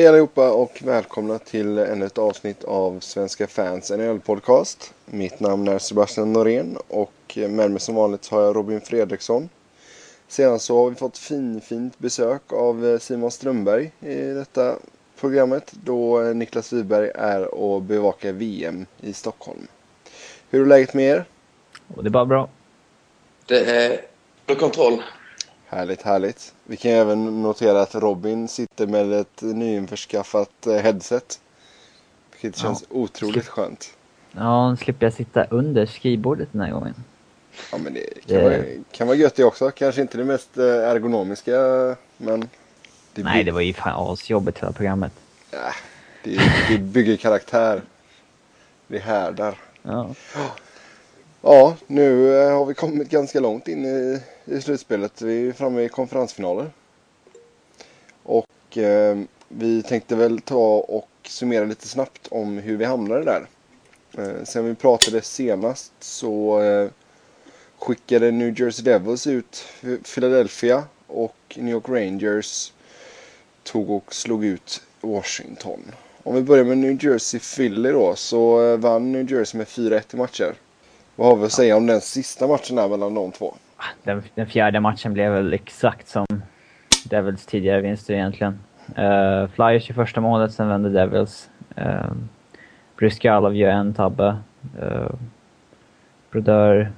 Hej allihopa och välkomna till ännu ett avsnitt av Svenska fans NHL-podcast. Mitt namn är Sebastian Norén och med mig som vanligt har jag Robin Fredriksson. Sedan så har vi fått fin, fint besök av Simon Strömberg i detta programmet då Niklas Wiberg är och bevakar VM i Stockholm. Hur är läget med er? Det är bara bra. Det är under kontroll. Härligt, härligt. Vi kan även notera att Robin sitter med ett nyinförskaffat eh, headset. Vilket känns ja. otroligt skönt. Ja, nu slipper jag sitta under skrivbordet den här gången. Ja, men det kan, det... Vara, kan vara gött det också. Kanske inte det mest eh, ergonomiska, men... Det Nej, det var ju fan asjobbigt hela programmet. Ja, det, det bygger karaktär. Det härdar. Ja. Ja, nu eh, har vi kommit ganska långt in i, i slutspelet. Vi är framme i konferensfinaler. Och eh, vi tänkte väl ta och summera lite snabbt om hur vi hamnade där. Eh, sen vi pratade senast så eh, skickade New Jersey Devils ut Philadelphia och New York Rangers tog och slog ut Washington. Om vi börjar med New Jersey Philly då så eh, vann New Jersey med 4-1 i matcher. Vad har vi att säga om den sista matchen här mellan de två? Den, den fjärde matchen blev väl exakt som Devils tidigare vinster egentligen. Uh, Flyers i första målet, sen vände Devils. Eh, uh, Bryskalov gör en tabbe. Uh, Brodeur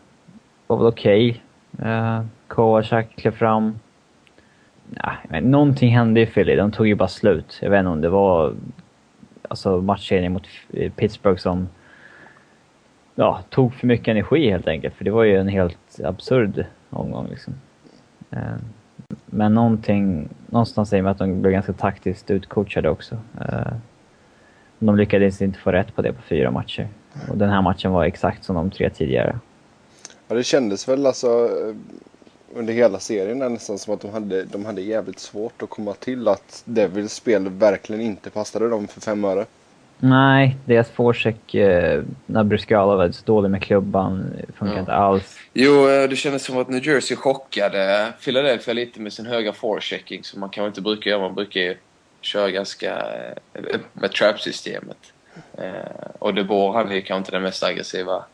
var väl okej. Okay. Uh, Kovacak klev fram. Nah, men, någonting hände i Philly, de tog ju bara slut. Jag vet inte om det var alltså matchserien mot Pittsburgh som ja, tog för mycket energi helt enkelt. För det var ju en helt absurd omgång liksom. Eh, men någonting, någonstans säger mig att de blev ganska taktiskt utcoachade också. Eh, de lyckades inte få rätt på det på fyra matcher. Och den här matchen var exakt som de tre tidigare. Ja, det kändes väl alltså eh, under hela serien nästan som att de hade, de hade jävligt svårt att komma till att Devils spel verkligen inte passade dem för fem öre. Nej, deras forecheck eh, när Bruscala var så dålig med klubban funkar ja. inte alls. Jo, eh, det kändes som att New Jersey chockade Philadelphia lite med sin höga forechecking som man kanske inte brukar göra. Man brukar ju köra ganska eh, med trap-systemet. Eh, och De Boer, han är kanske inte den mest aggressiva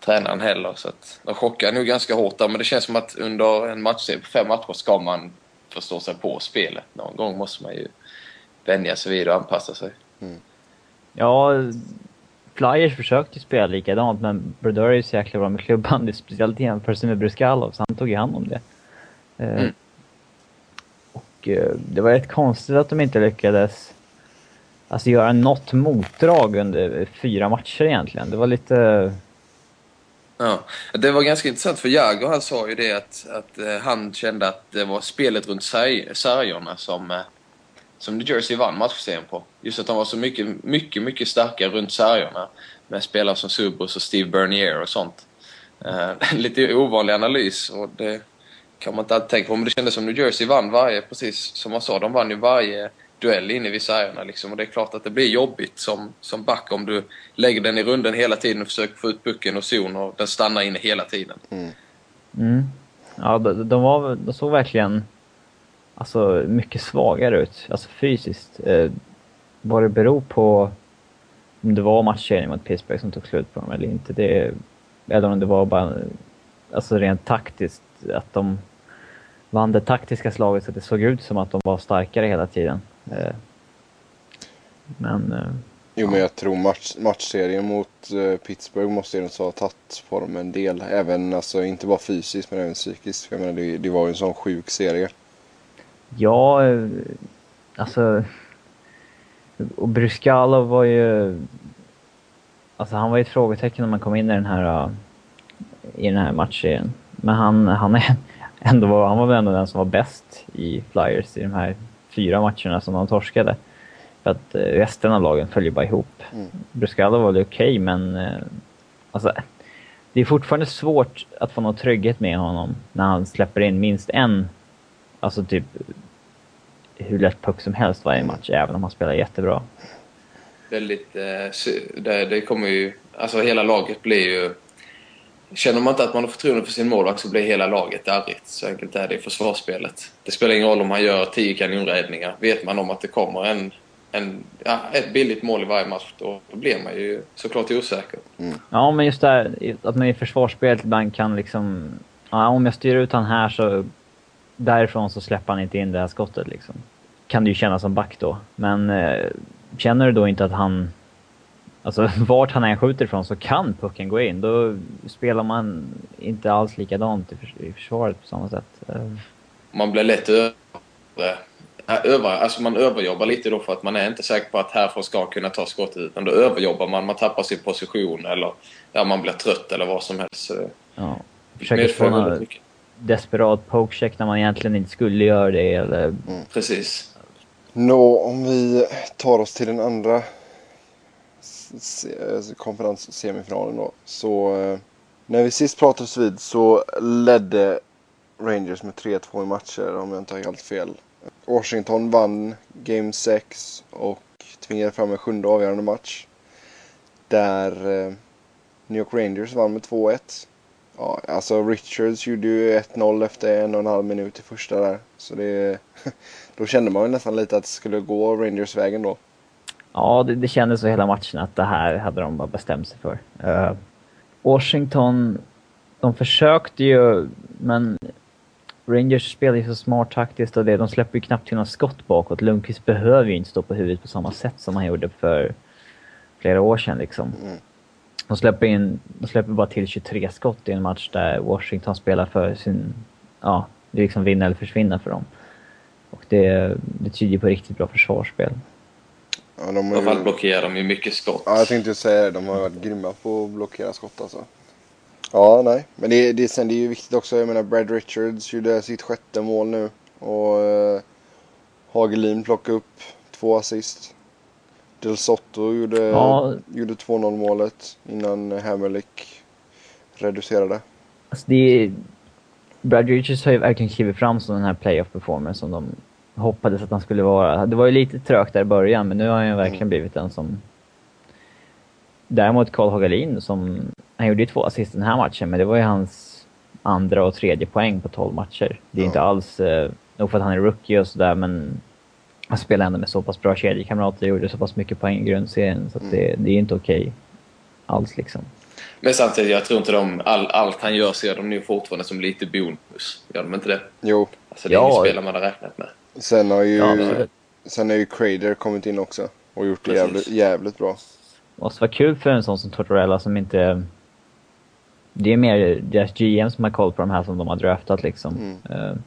tränaren heller. Så att de chockar nog ganska hårt där. Men det känns som att under en matchserie på fem matcher ska man förstå sig på spelet. Någon gång måste man ju vänja sig vid och anpassa sig. Mm. Ja, Flyers försökte spela likadant men Brodeur är ju så jäkla bra med klubban, speciellt i jämförelse med Bruskalov, så han tog ju hand om det. Eh, mm. Och uh, det var rätt konstigt att de inte lyckades alltså, göra något motdrag under fyra matcher egentligen. Det var lite... Ja, det var ganska intressant för Jagr han sa ju det att, att uh, han kände att det var spelet runt sargerna som som New Jersey vann matchserien på. Just att de var så mycket, mycket, mycket starka runt sargerna med spelare som Subros och Steve Bernier och sånt. Uh, lite ovanlig analys och det kan man inte alltid tänka på. Men det kändes som New Jersey vann varje, precis som man sa, de vann ju varje duell inne vid sargerna liksom. Och det är klart att det blir jobbigt som, som back om du lägger den i runden hela tiden och försöker få ut pucken och zon och den stannar inne hela tiden. Mm. Mm. Ja, de, de, var, de såg verkligen alltså, mycket svagare ut, alltså fysiskt. Eh, vad det beror på om det var matchserien mot Pittsburgh som tog slut på dem eller inte, det, eller om det var bara alltså rent taktiskt, att de vann det taktiska slaget så att det såg ut som att de var starkare hela tiden. Eh, men... Eh, jo, men jag tror match, matchserien mot uh, Pittsburgh måste ju ha tagit på dem en del. Även, alltså inte bara fysiskt men även psykiskt. För jag menar, det, det var ju en sån sjuk serie. Ja, eh, alltså... Och Bruskalov var ju... Alltså han var ju ett frågetecken när man kom in i den här, uh, i den här matchen. Men han, han, är ändå, han var väl ändå den som var bäst i Flyers i de här fyra matcherna som de torskade. För att uh, resten av lagen följer bara ihop. Mm. Bruskalov var väl okej, okay, men... Alltså, det är fortfarande svårt att få någon trygghet med honom när han släpper in minst en alltså typ hur lätt puck som helst varje match, även om han spelar jättebra. Väldigt, eh, det, det kommer ju, alltså hela laget blir ju Känner man inte att man har förtroende för sin målvakt så blir hela laget darrigt. Så enkelt är det i försvarsspelet. Det spelar ingen roll om han gör tio kanonräddningar. Vet man om att det kommer en en, ja, ett billigt mål i varje match, då, då blir man ju såklart osäker. Mm. Ja, men just det här att man i försvarsspelet ibland kan liksom... Ja, om jag styr ut han här så... Därifrån så släpper han inte in det här skottet liksom. Kan det ju kännas som back då. Men eh, känner du då inte att han... Alltså vart han än skjuter ifrån så kan pucken gå in. Då spelar man inte alls likadant i, försvaret på samma sätt. Eh. Man blir lätt över över, alltså man överjobbar lite då för att man är inte säker på att härifrån ska kunna ta skottet utan då överjobbar man, man tappar sin position eller ja, man blir trött eller vad som helst. Ja, försöker få någon desperat pokecheck när man egentligen inte skulle göra det eller... Mm. Precis. Nå, om vi tar oss till den andra konferenssemifinalen då. Så eh, när vi sist pratades vid så ledde Rangers med 3-2 i matcher om jag inte har helt fel. Washington vann Game 6 och tvingade fram en sjunde avgörande match. Där eh, New York Rangers vann med 2-1. Ja, alltså Richards gjorde ju 1-0 efter en och en halv minut i första där. Så det, då kände man ju nästan lite att det skulle gå Rangers vägen då. Ja, det, det kändes så hela matchen att det här hade de bara bestämt sig för. Uh, Washington, de försökte ju, men Rangers spelar ju så smart taktiskt och det. De släpper ju knappt till några skott bakåt. Lundqvist behöver ju inte stå på huvudet på samma sätt som han gjorde för flera år sedan liksom. Mm. De släpper, in, de släpper bara till 23 skott i en match där Washington spelar för sin... Ja, det är liksom vinna eller försvinna för dem. Och det, det tyder på riktigt bra försvarsspel. Ja, de I alla fall blockerar de ju mycket skott. Ja, jag tänkte säga det. De har varit grymma på att blockera skott alltså. Ja, nej. Men det, det, sen, det är ju viktigt också. Jag menar, Brad Richards gjorde sitt sjätte mål nu. Och eh, Hagelin plockade upp två assist. Del Sotto gjorde, ja. gjorde 2-0 målet innan Hammerlick reducerade. Alltså det är, Brad Richards har ju verkligen klivit fram som den här playoff performance som de hoppades att han skulle vara. Det var ju lite trögt där i början men nu har han ju verkligen mm. blivit den som... Däremot Karl Hagelin som han gjorde ju två assist den här matchen, men det var ju hans andra och tredje poäng på 12 matcher. Det är ja. inte alls, eh, nog för att han är rookie och sådär, men han spelar ändå med så pass bra kedjekamrater och gjorde så pass mycket poäng i grundserien, så mm. det, det är inte okej okay alls liksom. Men samtidigt, jag tror inte de, all, allt han gör ser de nu fortfarande som lite bonus. Gör de inte det? Jo. Alltså det är ja. spelare man har räknat med. Sen har ju, ja, sen har ju Crader kommit in också och gjort det jävligt, jävligt bra. Det måste vara kul för en sån som Tortorella som inte det är mer deras GM som har koll på de här som de har draftat liksom. Mm.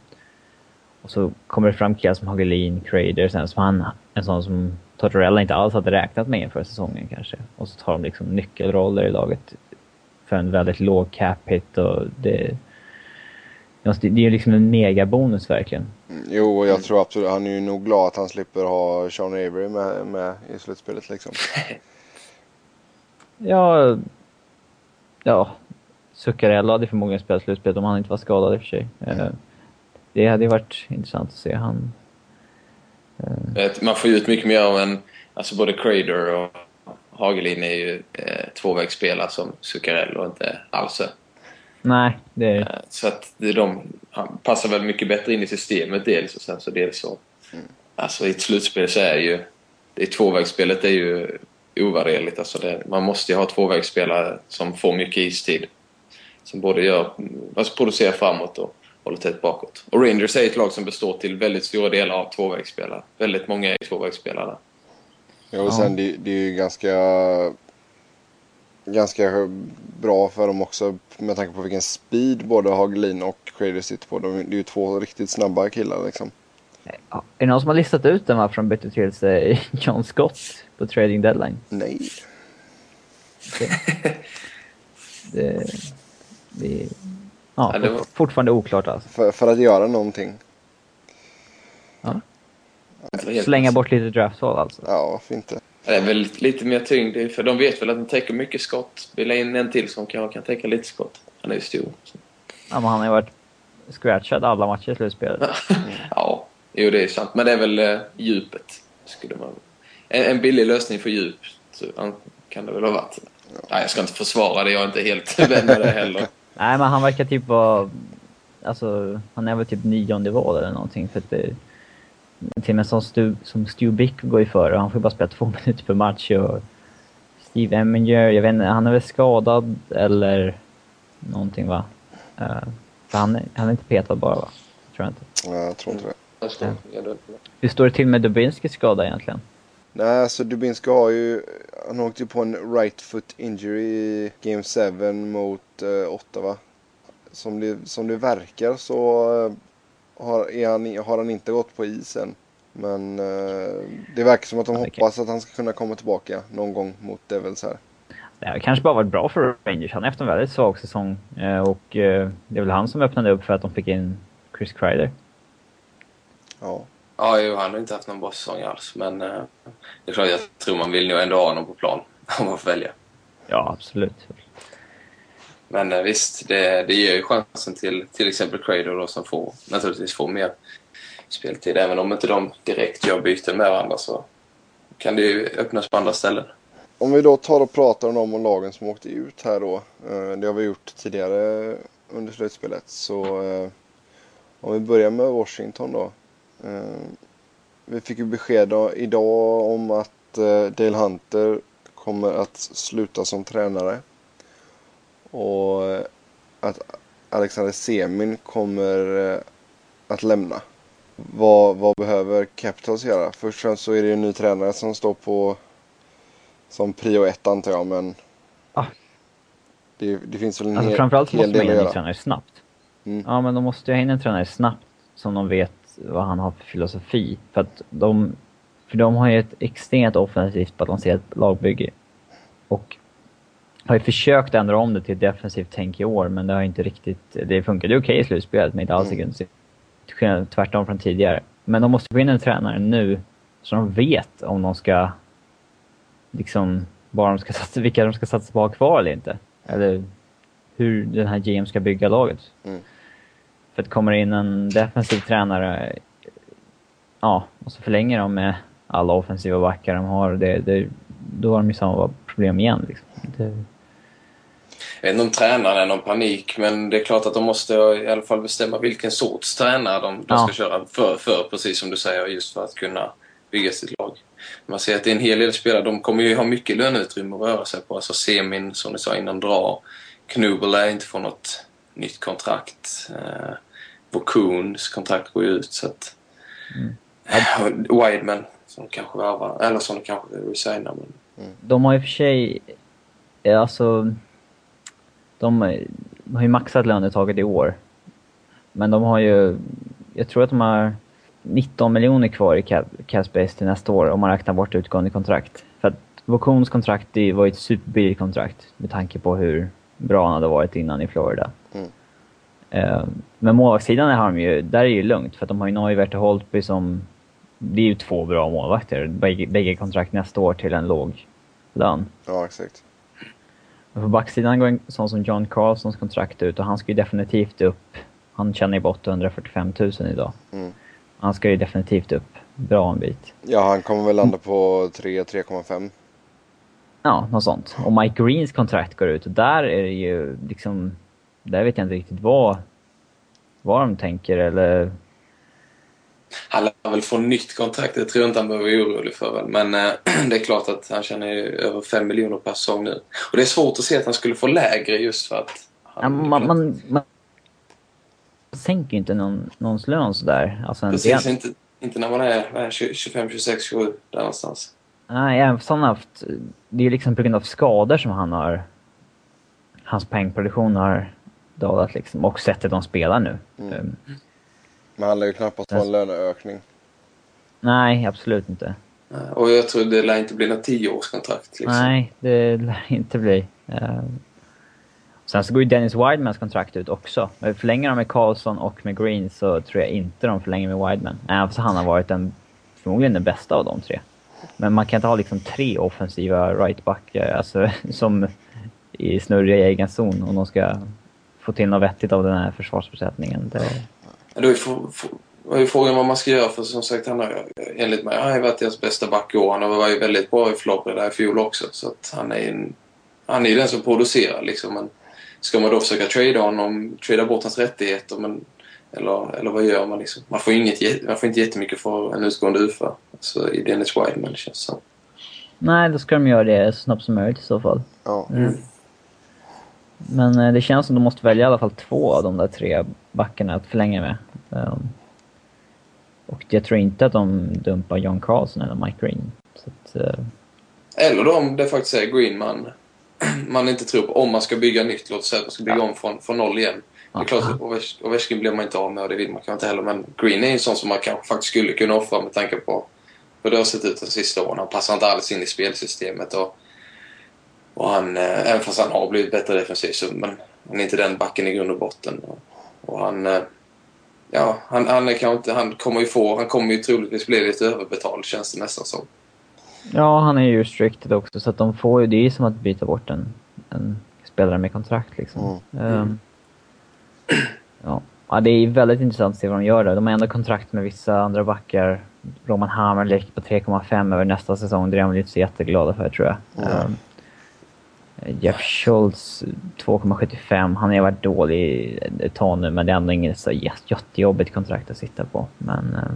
Och så kommer det fram killar som Hagelin, Crader, sen som han, en sån som Tortorella inte alls hade räknat med inför säsongen kanske. Och så tar de liksom nyckelroller i laget för en väldigt låg cap hit och det... Det är ju liksom en megabonus verkligen. Mm, jo, och jag tror absolut, han är ju nog glad att han slipper ha Sean Avery med, med i slutspelet liksom. ja, ja, Zuccarello hade förmodligen spelat slutspelet om han inte var skadad i och för sig. Mm. Det hade ju varit intressant att se han... Eh, man får ju ut mycket mer av en... Alltså både Crader och Hagelin är ju eh, tvåvägsspelare som Zuccarello inte alls är. Nej, det är eh, Så att det är de, han passar väl mycket bättre in i systemet dels och sen så dels så... Mm. Alltså i ett slutspel så är ju... Det tvåvägsspelet är ju ovärderligt. Alltså det, man måste ju ha tvåvägsspelare som får mycket istid som både gör, alltså producerar framåt och håller tätt bakåt. Och Rangers är ett lag som består till väldigt stora delar av tvåvägsspelare. Väldigt många är tvåvägsspelare. Ja, och sen det, det är ju ganska, ganska bra för dem också med tanke på vilken speed både Hagelin och Crader sitter på. De, det är ju två riktigt snabba killar liksom. Är det någon som har listat ut den varför de bytte till sig John Scott på trading deadline? Nej. Okay. det, det, ja, ja, det var... fortfarande oklart alltså. För, för att göra någonting. Ja. Slänga bort lite draftval alltså. Ja, varför inte? Det är väl lite mer tyngd för de vet väl att de täcker mycket skott. Vill in en till som kan, kan täcka lite skott. Han är ju stor. Så. Ja, men han har ju varit scratchad alla matcher i slutspelet. ja, jo det är sant. Men det är väl uh, djupet. Skulle man... en, en billig lösning för djup så kan det väl ha varit. Nej, jag ska inte försvara det. Jag är inte helt vän med det heller. Nej, men han verkar typ vara... Alltså, han är väl typ nionde val eller någonting. För att det, till och med som Stu, som Stu Bick går ju före. Han får ju bara spela två minuter per match. Och Steve Eminger, jag vet inte, han är väl skadad eller någonting va? Uh, för han, är, han är inte petad bara va? Tror jag inte. Nej, jag tror inte det. Hur står det till med Dubinskis skada egentligen? Nej, alltså Dubinski har ju... Han åkte ju på en right foot injury i Game 7 mot uh, Ottawa. Som det, som det verkar så uh, har, är han, har han inte gått på isen. Men uh, det verkar som att de hoppas att han ska kunna komma tillbaka någon gång mot Devils här. Det har kanske bara varit bra för Rangers. Han har haft en väldigt svag säsong. Och det är väl han som öppnade upp för att de fick in Chris Kreider. Ja. Ja, jo, han har inte haft någon bra säsong alls. Men eh, det är klart, jag tror man vill nog ändå ha honom på plan om man får välja. Ja, absolut. Men eh, visst, det, det ger ju chansen till till exempel Crader då, som får, naturligtvis får mer speltid. Även om inte de direkt gör byten med varandra så kan det ju öppnas på andra ställen. Om vi då tar och pratar om de lagen som åkte ut här då. Eh, det har vi gjort tidigare under slutspelet. Så eh, om vi börjar med Washington då. Eh, vi fick ju besked idag om att eh, Dale Hunter kommer att sluta som tränare. Och eh, att Alexander Semin kommer att lämna. Vad, vad behöver Capitals göra? Först och främst så är det ju en ny tränare som står på som prio ett antar jag men ah. det, det finns väl en alltså, hel, framförallt hel måste man in en tränare snabbt. Mm. Ja men de måste ju ha in en tränare snabbt som de vet vad han har för filosofi. För att de, för de har ju ett extremt offensivt balanserat lagbygge. Och har ju försökt ändra om det till ett defensivt tänk i år, men det har inte riktigt... Det funkade okej okay i slutspelet, men inte alls mm. i Tvärtom från tidigare. Men de måste få in en tränare nu, så de vet om de ska... Liksom, bara de ska satsa, vilka de ska satsa på att ha kvar eller inte. Eller hur den här GM ska bygga laget. Mm. För att kommer in en defensiv tränare, ja, och så förlänger de med alla offensiva backar de har, det, det, då har de ju samma problem igen. Liksom. Det... Jag vet inte om tränaren är någon panik, men det är klart att de måste i alla fall bestämma vilken sorts tränare de, de ja. ska köra för, för, precis som du säger, just för att kunna bygga sitt lag. Man ser att det är en hel del spelare, de kommer ju ha mycket löneutrymme att röra sig på. Alltså Semin, som du sa innan, drar. Knubel är inte få något nytt kontrakt. Eh, Vokuns kontrakt går ju ut så att... Mm. Eh, Wideman som kanske värvar, eller som kanske resignar. Men... Mm. De har i och för sig, alltså... De har ju maxat lönetaget i år. Men de har ju, jag tror att de har 19 miljoner kvar i space till nästa år om man räknar bort utgående kontrakt. För att Vokuns kontrakt det var ju ett superbilligt kontrakt med tanke på hur bra han hade varit innan i Florida. Mm. Uh, men målvaktssidan de ju, där är ju lugnt för de har ju Neuwert och Holtby som... Det är ju två bra målvakter. Bägge, bägge kontrakt nästa år till en låg lön. Ja, exakt. Men på backsidan går en sån som John Carlsons kontrakt ut och han ska ju definitivt upp. Han tjänar ju på 845 000 idag. Mm. Han ska ju definitivt upp bra en bit. Ja, han kommer väl landa på 3-3,5. Ja, något sånt. Och Mike Greens kontrakt går ut och där är det ju liksom... Där vet jag inte riktigt vad, vad de tänker eller... Han lär väl få nytt kontrakt, det tror jag inte han behöver vara orolig för. Väl. Men äh, det är klart att han tjänar ju över 5 miljoner per säsong nu. Och det är svårt att se att han skulle få lägre just för att... Ja, man, man, man, sänker ju inte någon, någons lön sådär. Alltså Precis, inte, inte när man är 25, 26, 27 där någonstans. Nej, även fast han har haft... Det är ju liksom på grund av skador som han har... Hans poängproduktion har dalat liksom. Och sättet de spelar nu. Mm. Um, Men han lär ju knappast få en löneökning. Nej, absolut inte. Och jag tror det lär inte bli något tioårskontrakt. Liksom. Nej, det lär inte bli. Uh, sen så går ju Dennis Widemans kontrakt ut också. Förlänger de med Karlsson och med Green så tror jag inte de förlänger med Wideman. Även fast han har varit den, förmodligen den bästa av de tre. Men man kan inte ha liksom tre offensiva rightbackar eh, alltså, som i snurriga i egen zon om de ska få till något vettigt av den här försvarsbesättningen. Det... Då är, ju frågan vad man ska göra för som sagt han har enligt mig han har varit deras bästa back i år. Han var ju väldigt bra i Florida i fjol också så att han är en, han är den som producerar liksom. Men ska man då försöka trada honom, trada bort hans rättigheter men eller, eller vad gör man liksom? Man får, inget, man får inte jättemycket för en utgående UFA. Alltså i Dennis Wideman det känns som. Nej, då ska de göra det så snabbt som möjligt i så fall. Ja. Mm. Men eh, det känns som de måste välja i alla fall två av de där tre backarna att förlänga med. Um, och jag tror inte att de dumpar John Carlson eller Mike Green. Så att, uh... Eller om det faktiskt är Green man, man inte tror på. Om man ska bygga nytt, låt säga att man ska bygga ja. om från, från noll igen. Det är klart, Ovechkin blir man inte av med och det vill man kanske inte heller. Men Green är en sån som man kanske faktiskt skulle kunna offra med tanke på hur det har sett ut de sista åren. Han passar inte alls in i spelsystemet. Och, och han, eh, även fast han har blivit bättre defensivt så men han är inte den backen i grund och botten. Och, och han, eh, ja, han, han, är inte, han kommer ju få, han kommer ju troligtvis bli lite överbetald känns det nästan som. Ja, han är ju restricted också så att de får ju, det är ju som att byta bort en, en spelare med kontrakt liksom. Mm. Um, ja. ja, det är väldigt intressant att se vad de gör där. De har ändå kontrakt med vissa andra backar. Roman Hammerlick på 3,5 över nästa säsong. Det är de inte så jätteglada för tror jag. Mm. Um, Jeff Schultz 2,75. Han har varit dålig ett tag nu men det är ändå inget så jättejobbigt kontrakt att sitta på. Men uh,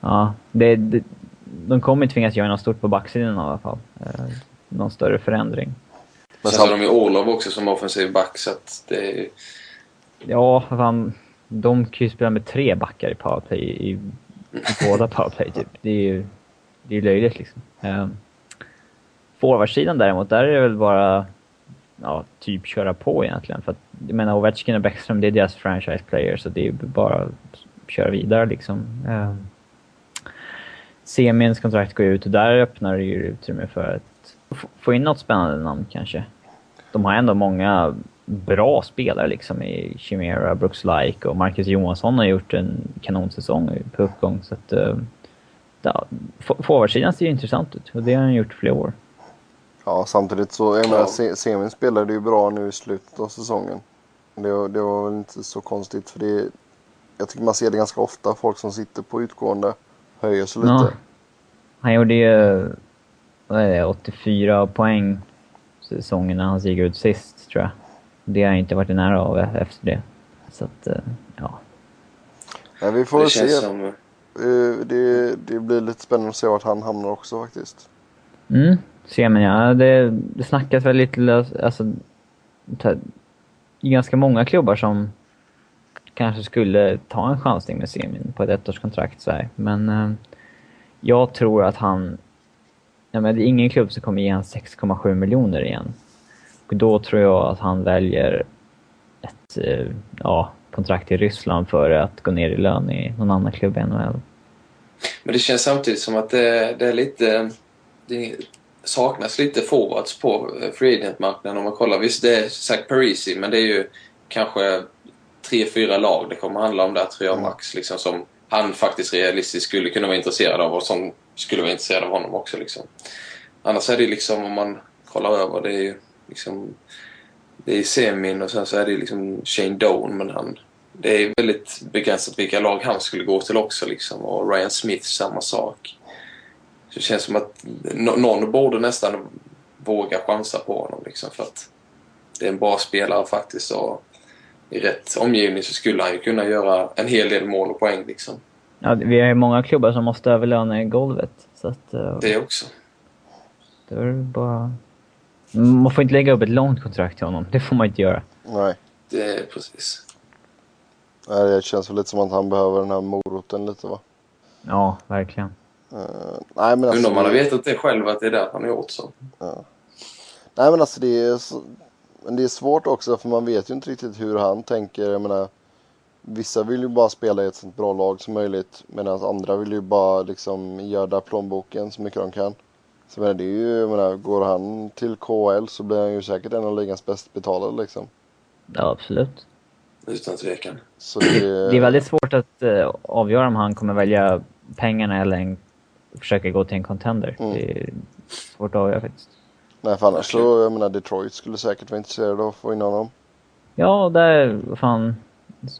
ja, det, det, de kommer tvingas göra något stort på backsidan i alla fall. Uh, någon större förändring. Men så har de ju Orlov också som offensiv back så att det är Ja, fan, de kan ju spela med tre backar i powerplay i, i båda powerplay typ. Det är ju det är löjligt liksom. Eh, Forwardsidan däremot, där är det väl bara ja, typ köra på egentligen. För att, jag menar Ovechkin och Bäckström, det är deras franchise players så det är bara att köra vidare liksom. Eh, Semins kontrakt går ut och där öppnar det ju utrymme för att få in något spännande namn kanske. De har ändå många bra spelare liksom i Chimera, Brooks Like och Marcus Johansson har gjort en kanonsäsong på uppgång. Så att, uh, ja, forwardsidan ser ju intressant ut och det har han gjort flera år. Ja, samtidigt så, jag menar, Semin spelade ju bra nu i slutet av säsongen. Det, det var väl inte så konstigt för det, jag tycker man ser det ganska ofta, folk som sitter på utgående höjer sig lite. Ja. Han gjorde ju, vad är det, 84 poäng säsongen när han gick ut sist tror jag. Det har jag inte varit i nära av efter det. Så att, eh, ja. ja vi får det se. Som... Eh, det, det blir lite spännande att se vart han hamnar också faktiskt. Mm, Semin ja. Det, det snackas väl lite, alltså, ganska många klubbar som kanske skulle ta en chansning med Semin på ett ettårskontrakt så här. Men eh, jag tror att han... Ja, men det är ingen klubb som kommer ge honom 6,7 miljoner igen. Då tror jag att han väljer ett eh, ja, kontrakt i Ryssland före att gå ner i lön i någon annan klubb i NHL. Men det känns samtidigt som att det, det är lite... Det saknas lite forwards på eh, free agent-marknaden om man kollar. Visst, det är Zach Parisi, men det är ju kanske tre, fyra lag det kommer handla om där, tror jag, max. Liksom, som han faktiskt realistiskt skulle kunna vara intresserad av och som skulle vara intresserad av honom också. Liksom. Annars är det liksom, om man kollar över, det är ju liksom, det är semin och sen så är det liksom Shane Doan men han, det är väldigt begränsat vilka lag han skulle gå till också liksom. Och Ryan Smith samma sak. Så det känns som att någon borde nästan våga chansa på honom liksom för att det är en bra spelare faktiskt och i rätt omgivning så skulle han ju kunna göra en hel del mål och poäng liksom. Ja, vi har ju många klubbar som måste överlöna i golvet. Så att, uh, det också. Det är bara man får inte lägga upp ett långt kontrakt till honom. Det får man inte göra. Nej. Det är precis. Nej, det känns väl lite som att han behöver den här moroten lite va? Ja, verkligen. Uh, nej, men alltså, Undrar om han har vetat det själv att det är det han har gjort så. Ja. Nej men alltså det är, så, men det är svårt också för man vet ju inte riktigt hur han tänker. Jag menar, vissa vill ju bara spela i ett så bra lag som möjligt medan andra vill ju bara liksom göra plånboken så mycket de kan. Så men det är ju, jag menar, går han till KL så blir han ju säkert en av ligans bäst betalade liksom. Ja, absolut. Utan tvekan. Så det... det är väldigt svårt att uh, avgöra om han kommer välja pengarna eller en, försöka gå till en contender. Mm. Det är svårt att avgöra faktiskt. Nej, för annars så, jag menar, Detroit skulle säkert vara intresserade av att få in honom. Ja, där, fan,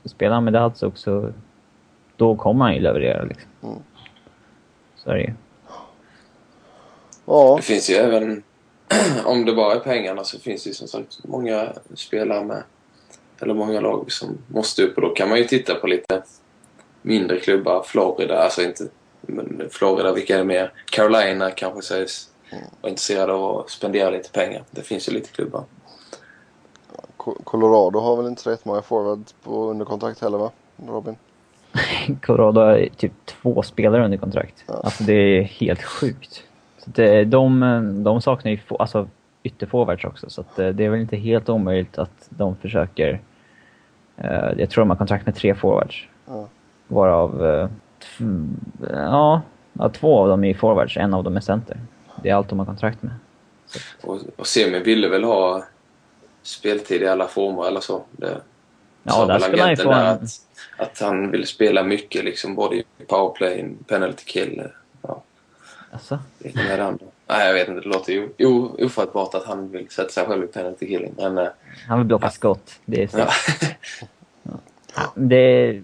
spelar han med Dads också, då kommer han ju leverera liksom. Mm. Så är det ju. Ja. Det finns ju även, om det bara är pengarna så finns det ju som sagt många spelare med eller många lag som måste upp och då kan man ju titta på lite mindre klubbar. Florida, alltså inte men Florida, vilka är det mer? Carolina kanske sägs vara intresserade av att spendera lite pengar. Det finns ju lite klubbar. Co- Colorado har väl inte rätt många forwards på under kontrakt heller va? Robin? Colorado har typ två spelare under kontrakt. Ja. Alltså det är helt sjukt. Så det, de, de saknar ju få, alltså, ytterforwards också, så att, eh, det är väl inte helt omöjligt att de försöker... eh, jag tror de har kontrakt med tre forwards. Ja. Varav... eh, ja, ja, två av dem är forwards, en av dem är center. Det är allt de har kontrakt med. Och, och Semi ville väl ha speltid i alla former eller så. Det Ja, där skulle han ju få en... att, att han vill spela mycket, liksom, både i powerplay, penalty kill. Ja, Alltså, vilken är det andra? Nej, jag vet inte. Det låter ju ofattbart att han vill sätta sig själv i penalty killing. Men eh, han vill blocka skott. Det är, så. ja. det är,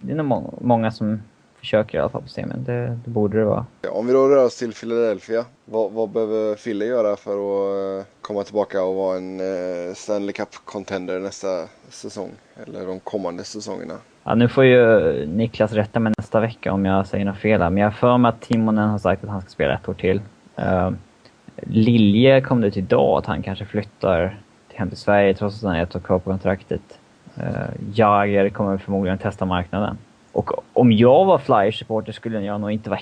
det är nog må- många som försöker i alla fall på semin. Det, det borde det vara. Ja, Om vi då rör oss till Philadelphia. Vad, vad behöver Philly göra för att eh, komma tillbaka och vara en eh, Stanley Cup-contender nästa säsong? Eller de kommande säsongerna? Ja, nu får ju Niklas rätta mig nästa vecka om jag säger något fel här, men jag har för mig att Timonen har sagt att han ska spela ett år till. Uh, Lilje kom det ut idag att han kanske flyttar hem till Sverige trots att han är ett år kvar på kontraktet. Uh, Jager kommer förmodligen testa marknaden. Och om jag var Flyers-supporter skulle jag nog inte vara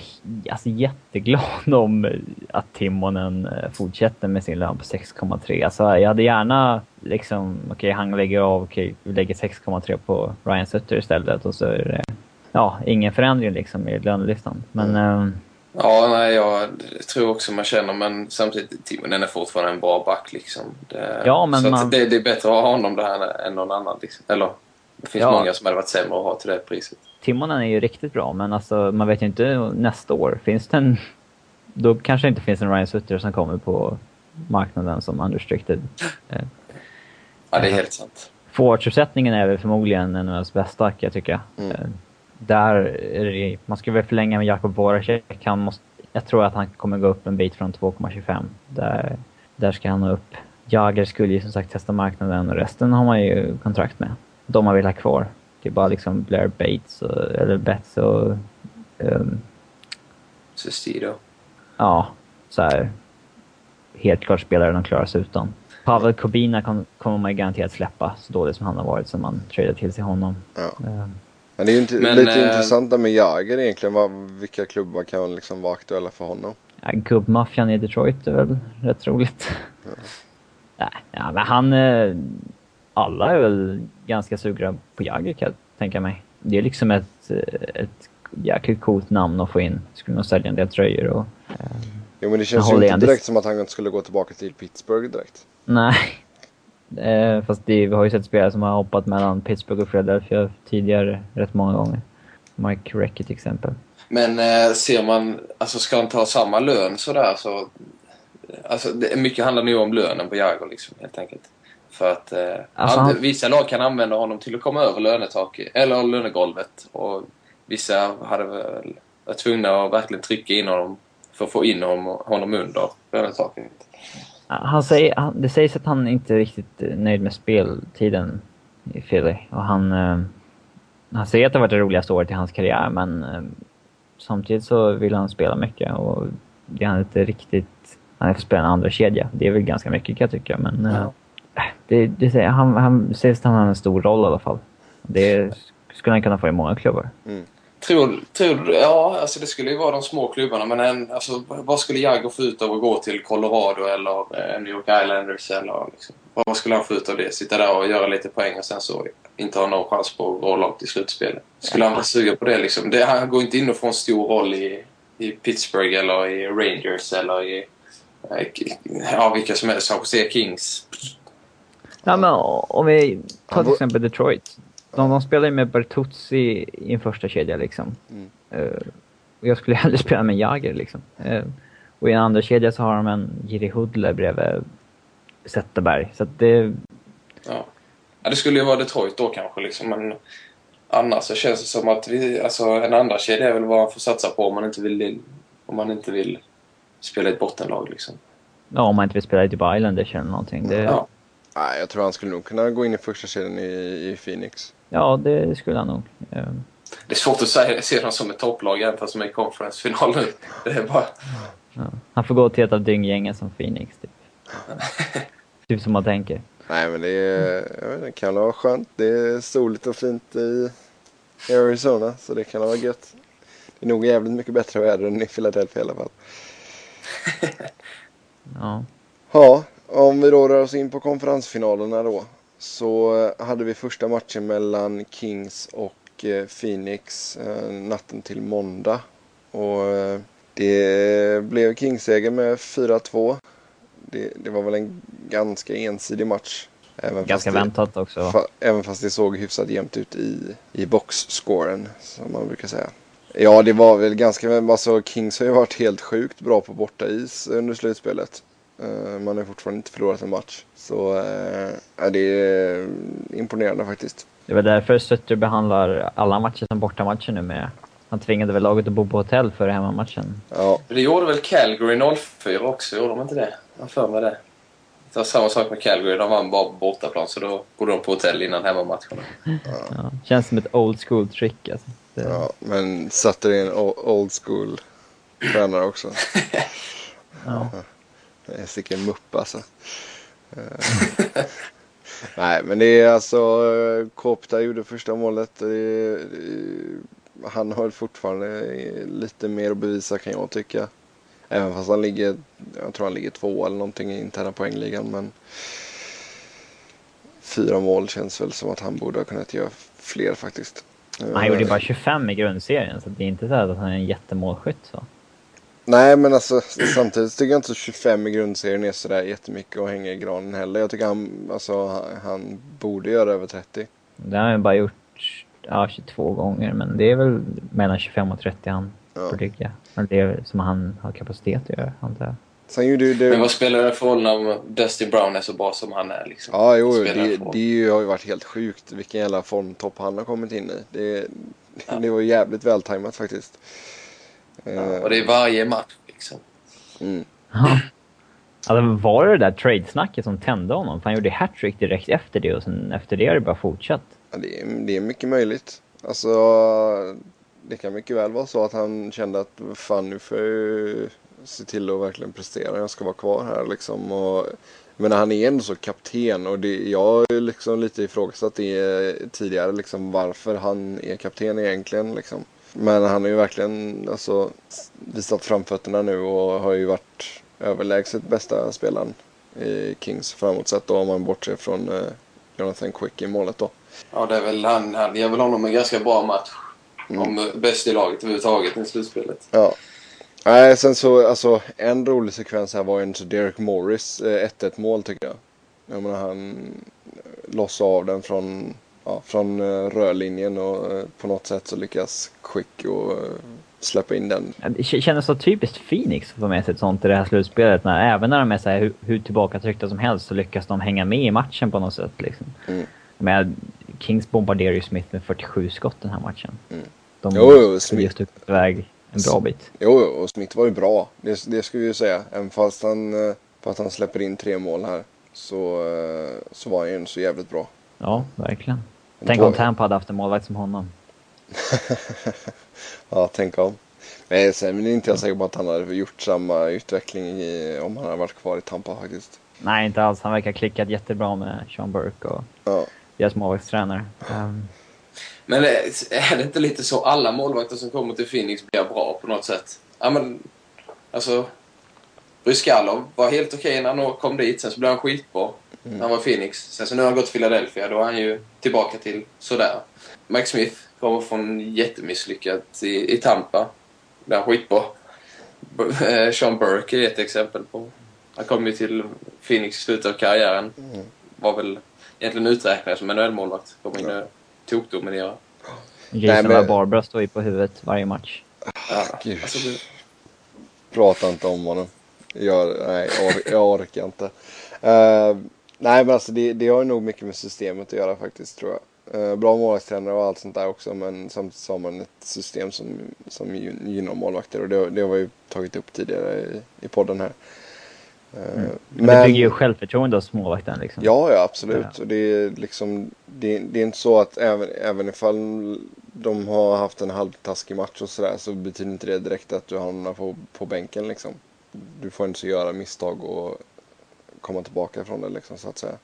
alltså, jätteglad om eh, att Timonen eh, fortsätter med sin lön på 6,3. Alltså, jag hade gärna liksom, okej han lägger av, okej vi lägger 6,3 på Ryan Sutter istället och så är det, ja, ingen förändring liksom i lönelistan. Men eh, ja, nej, jag tror också man känner, men samtidigt, Timonen är fortfarande en bra back. Liksom. Det, Ja, men så man- det, det är bättre att ha honom där än någon annan. Liksom. Eller, det finns Ja. många som hade varit sämre att ha till det priset. Timonen är ju riktigt bra, men alltså, man vet ju inte nästa år. Finns det en... Då kanske det inte finns en Ryan Sutter som kommer på marknaden som unrestricted. Eh, Ja, det är helt sant. Forwardsuppsättningen är väl förmodligen NHLs bästa, kan jag tycka. Mm. Eh, Där är det, man skulle väl förlänga med Jakob Voracek. Han måste, jag tror att han kommer gå upp en bit från 2,25. Där, där ska han upp. Jager skulle ju som sagt testa marknaden och resten har man ju kontrakt med. De man vill ha kvar. Det är bara liksom Blair Bates, och, eller Betts och... ehm, Sestido. ja, så här. Helt klart spelare de klarar sig utan. Pavel Kobina kom, kommer man ju garanterat släppa, så dålig som han har varit, så man tradar till sig honom. Ja. Ehm, Men det är ju inte, Men, lite eh, intressant där med Jagr egentligen. Vad, vilka klubbar kan liksom vara aktuella för honom? Ja, gubbmaffian i Detroit är väl rätt roligt. Nej, ja, men han... Alla är väl ganska sugna på Jagr kan jag tänka mig. Det är liksom ett, ett jäkligt coolt namn att få in. Skulle nog sälja en del tröjor och... eh, Jo men det känns ju inte direkt som att han skulle gå tillbaka till Pittsburgh direkt. nej. Eh, fast det, vi har ju sett spelare som har hoppat mellan Pittsburgh och Philadelphia tidigare rätt många gånger. Mike Recchi till exempel. Men eh, ser man, alltså ska han ta samma lön sådär så... Alltså det, mycket handlar nu om lönen på Jagr liksom helt enkelt. För att eh, Alltså, han, vissa lag kan använda honom till att komma över lönetaket, eller lönegolvet. Och vissa hade väl varit tvungna att verkligen trycka in honom för att få in honom, honom under lönetaket. Han säger, han, det sägs att han inte är riktigt eh, nöjd med speltiden i Philly. Och han, eh, han säger att det har varit det roligaste året i hans karriär, men eh, samtidigt så vill han spela mycket och det är han inte riktigt... Han får spela en andra kedja. Det är väl ganska mycket kan jag tycka, men eh, det, det han, han säger att han har en stor roll i alla fall. Det skulle han kunna få i många klubbar. Mm. Tror, tror du Ja, alltså det skulle ju vara de små klubbarna. Men en, alltså, vad skulle Jagr få ut av att gå till Colorado eller eh, New York Islanders? Eller, liksom, vad skulle han få ut av det? Sitta där och göra lite poäng och sen så inte ha någon chans på att gå långt i slutspelet. Skulle han vara sugen på det? Liksom? det han går inte in och får en stor roll i, i Pittsburgh eller i Rangers eller i eh, ja, vilka som helst. San Jose Kings. Ja, men om vi tar till exempel Detroit. De, de spelar ju med Bertuzzi i en första kedja liksom. Mm. Eh, och jag skulle hellre spela med Jagr liksom. Eh, och i en andra kedja så har de en Jiri Hudler bredvid Zetterberg. Så att det... Ja. ja, det skulle ju vara Detroit då kanske. Liksom, men annars så känns det som att vi, alltså, en andra kedja är väl vad man får satsa på om man inte vill, om man inte vill spela i ett bottenlag. Liksom. Ja, om man inte vill spela i typ Islanders eller någonting. Det, Ja. Nej, jag tror han skulle nog kunna gå in i första kedjan i, i Phoenix. Ja, det skulle han nog. Ehm, Det är svårt att säga, se dem som ett topplag även fast de är i conference-final nu. Det är bara... ja. Han får gå till ett av dynggängen som Phoenix, typ. typ som man tänker. Nej, men det, är, jag vet, det kan vara skönt. Det är soligt och fint i, i Arizona, så det kan vara gött. Det är nog jävligt mycket bättre väder än i Philadelphia i alla fall. Ja. Ja, om vi då rör oss in på konferensfinalerna då. Så eh, hade vi första matchen mellan Kings och eh, Phoenix eh, natten till måndag. Och det blev Kings-seger med 4-2. Det, det var väl en ganska ensidig match. Även Ganska det, väntat också. fa, Även fast det såg hyfsat jämnt ut i, i boxscoren, som man brukar säga. Ja, det var väl ganska... Alltså Kings har ju varit helt sjukt bra på bortais under slutspelet. Eh, Man har fortfarande inte förlorat en match. Så ja, det är imponerande faktiskt. Det var därför Sutter behandlar alla matcher som bortamatcher nu med. Han tvingade väl laget att bo på hotell före hemmamatchen. Ja, Det gjorde väl Calgary 04 också, gjorde de inte det? Jag för mig det. Det var samma sak med Calgary, de vann bara bortaplan så då bodde de på hotell innan hemmamatcherna. Ja. Känns som ett old school trick alltså. Det, ja, men Sutter är en old school tränare också. ja. Jag sticker en mupp alltså. Eh, Nej, men det är alltså eh, Kopta gjorde första målet. Det är, det- han har fortfarande lite mer att bevisa kan jag tycka. Även fast han ligger, jag tror han ligger två eller någonting i interna poängligan. Men fyra mål känns väl som att han borde ha kunnat göra fler faktiskt. Han gjorde Eh, bara 25 i grundserien så det är inte så att han är en jättemålskytt. Så. Nej, men alltså samtidigt tycker jag inte 25 i grundserien är sådär jättemycket att hänga i granen heller. Jag tycker han, alltså, han, han borde göra över 30. Det har han ju bara gjort ja, 22 gånger men det är väl mellan 25 och 30 han Ja. får ligga. Det är som han har kapacitet att göra antar jag. Ju Men det... vad spelar det för roll när Dustin Brown är så bra som han är liksom? Ja, jo, det, roll. det har ju varit helt sjukt vilken jävla formtopp han har kommit in i. Det, Ja. det var jävligt vältajmat faktiskt. Ja, Eh, och det är varje match liksom. mm. Alltså var det det där trade-snacket som tände honom? För han gjorde hattrick direkt efter det och sen efter det har det bara fortsatt. Ja, det, är, det är mycket möjligt. Alltså, det kan mycket väl vara så att han kände att fan nu får jag ju se till att verkligen prestera. Jag ska vara kvar här liksom. Och, men han är ändå så kapten och det, jag har ju liksom lite ifrågasatt det tidigare liksom varför han är kapten egentligen liksom. Men han har ju verkligen alltså, visat framfötterna nu och har ju varit överlägset bästa spelaren i Kings framåt sett då om man bortser från eh, Jonathan Quick i målet då. Ja, det är väl han, han ger väl honom en ganska bra match. Mm. Om bäst i laget överhuvudtaget i slutspelet. Ja. Nej, sen så, alltså en rolig sekvens här var ju så Derek Morris eh, 1-1 mål tycker jag. Jag menar han eh, lossade av den från, ja, från eh, rörlinjen och eh, på något sätt så lyckas Quick och eh, släppa in den. Det kändes så typiskt Phoenix att få med sig ett sånt i det här slutspelet. När, även när de är så här hur, hur tillbakatryckta som helst så lyckas de hänga med i matchen på något sätt. Liksom. Mm. Men Kings bombarderar ju Smith med 47 skott den här matchen. Mm. De Jo, jo, Smith- ju stuckit iväg en bra bit. Jo, jo, och Smith var ju bra. Det, det ska vi ju säga. Även fast han, eh, fast han släpper in tre mål här så, så var han ju så jävligt bra. Ja, verkligen. En Tänk om Tampa hade haft en målvakt som honom. Ja, tänk om. Men sen är inte jag säker på att han hade gjort samma utveckling i, om han hade varit kvar i Tampa faktiskt. Nej, inte alls. Han verkar ha klickat jättebra med Sean Burke och Ja, deras målvaktstränare. Um, Men är är det inte lite så alla målvakter som kommer till Phoenix blir bra på något sätt? Ja, men alltså... Bryskalov var helt okej när han kom dit, sen så blev han skitbra när han var i Phoenix. Sen så nu har han gått till Philadelphia, då är han ju tillbaka till sådär. Mike Smith kommer från jättemisslyckat i, i Tampa. Där han skitbra. Eh, Sean Burke är ett exempel på. Han kom ju till Phoenix i slutet av karriären. Var väl egentligen uträknad som NHL-målvakt. Kom in och tokdominerade. Jason men- Barbara står ju på huvudet varje match. Ja, Gud. alltså, det- prata inte om honom. Jag, nej, jag, or- jag orkar inte. Eh, nej, men alltså det, det har nog mycket med systemet att göra faktiskt tror jag. Eh, bra målvaktstränare och allt sånt där också men samtidigt så har man ett system som, som gyn- gynnar målvakter och det, det har vi ju tagit upp tidigare i, i podden här. Mm. Men, men det bygger ju självförtroende hos målvakten liksom. Ja, ja absolut. Ja. Och det är liksom, det, det, är inte så att även, även ifall de har haft en halvtaskig match och sådär så betyder inte det direkt att du hamnar på, på bänken liksom. Du får inte göra misstag och komma tillbaka från det liksom så att säga.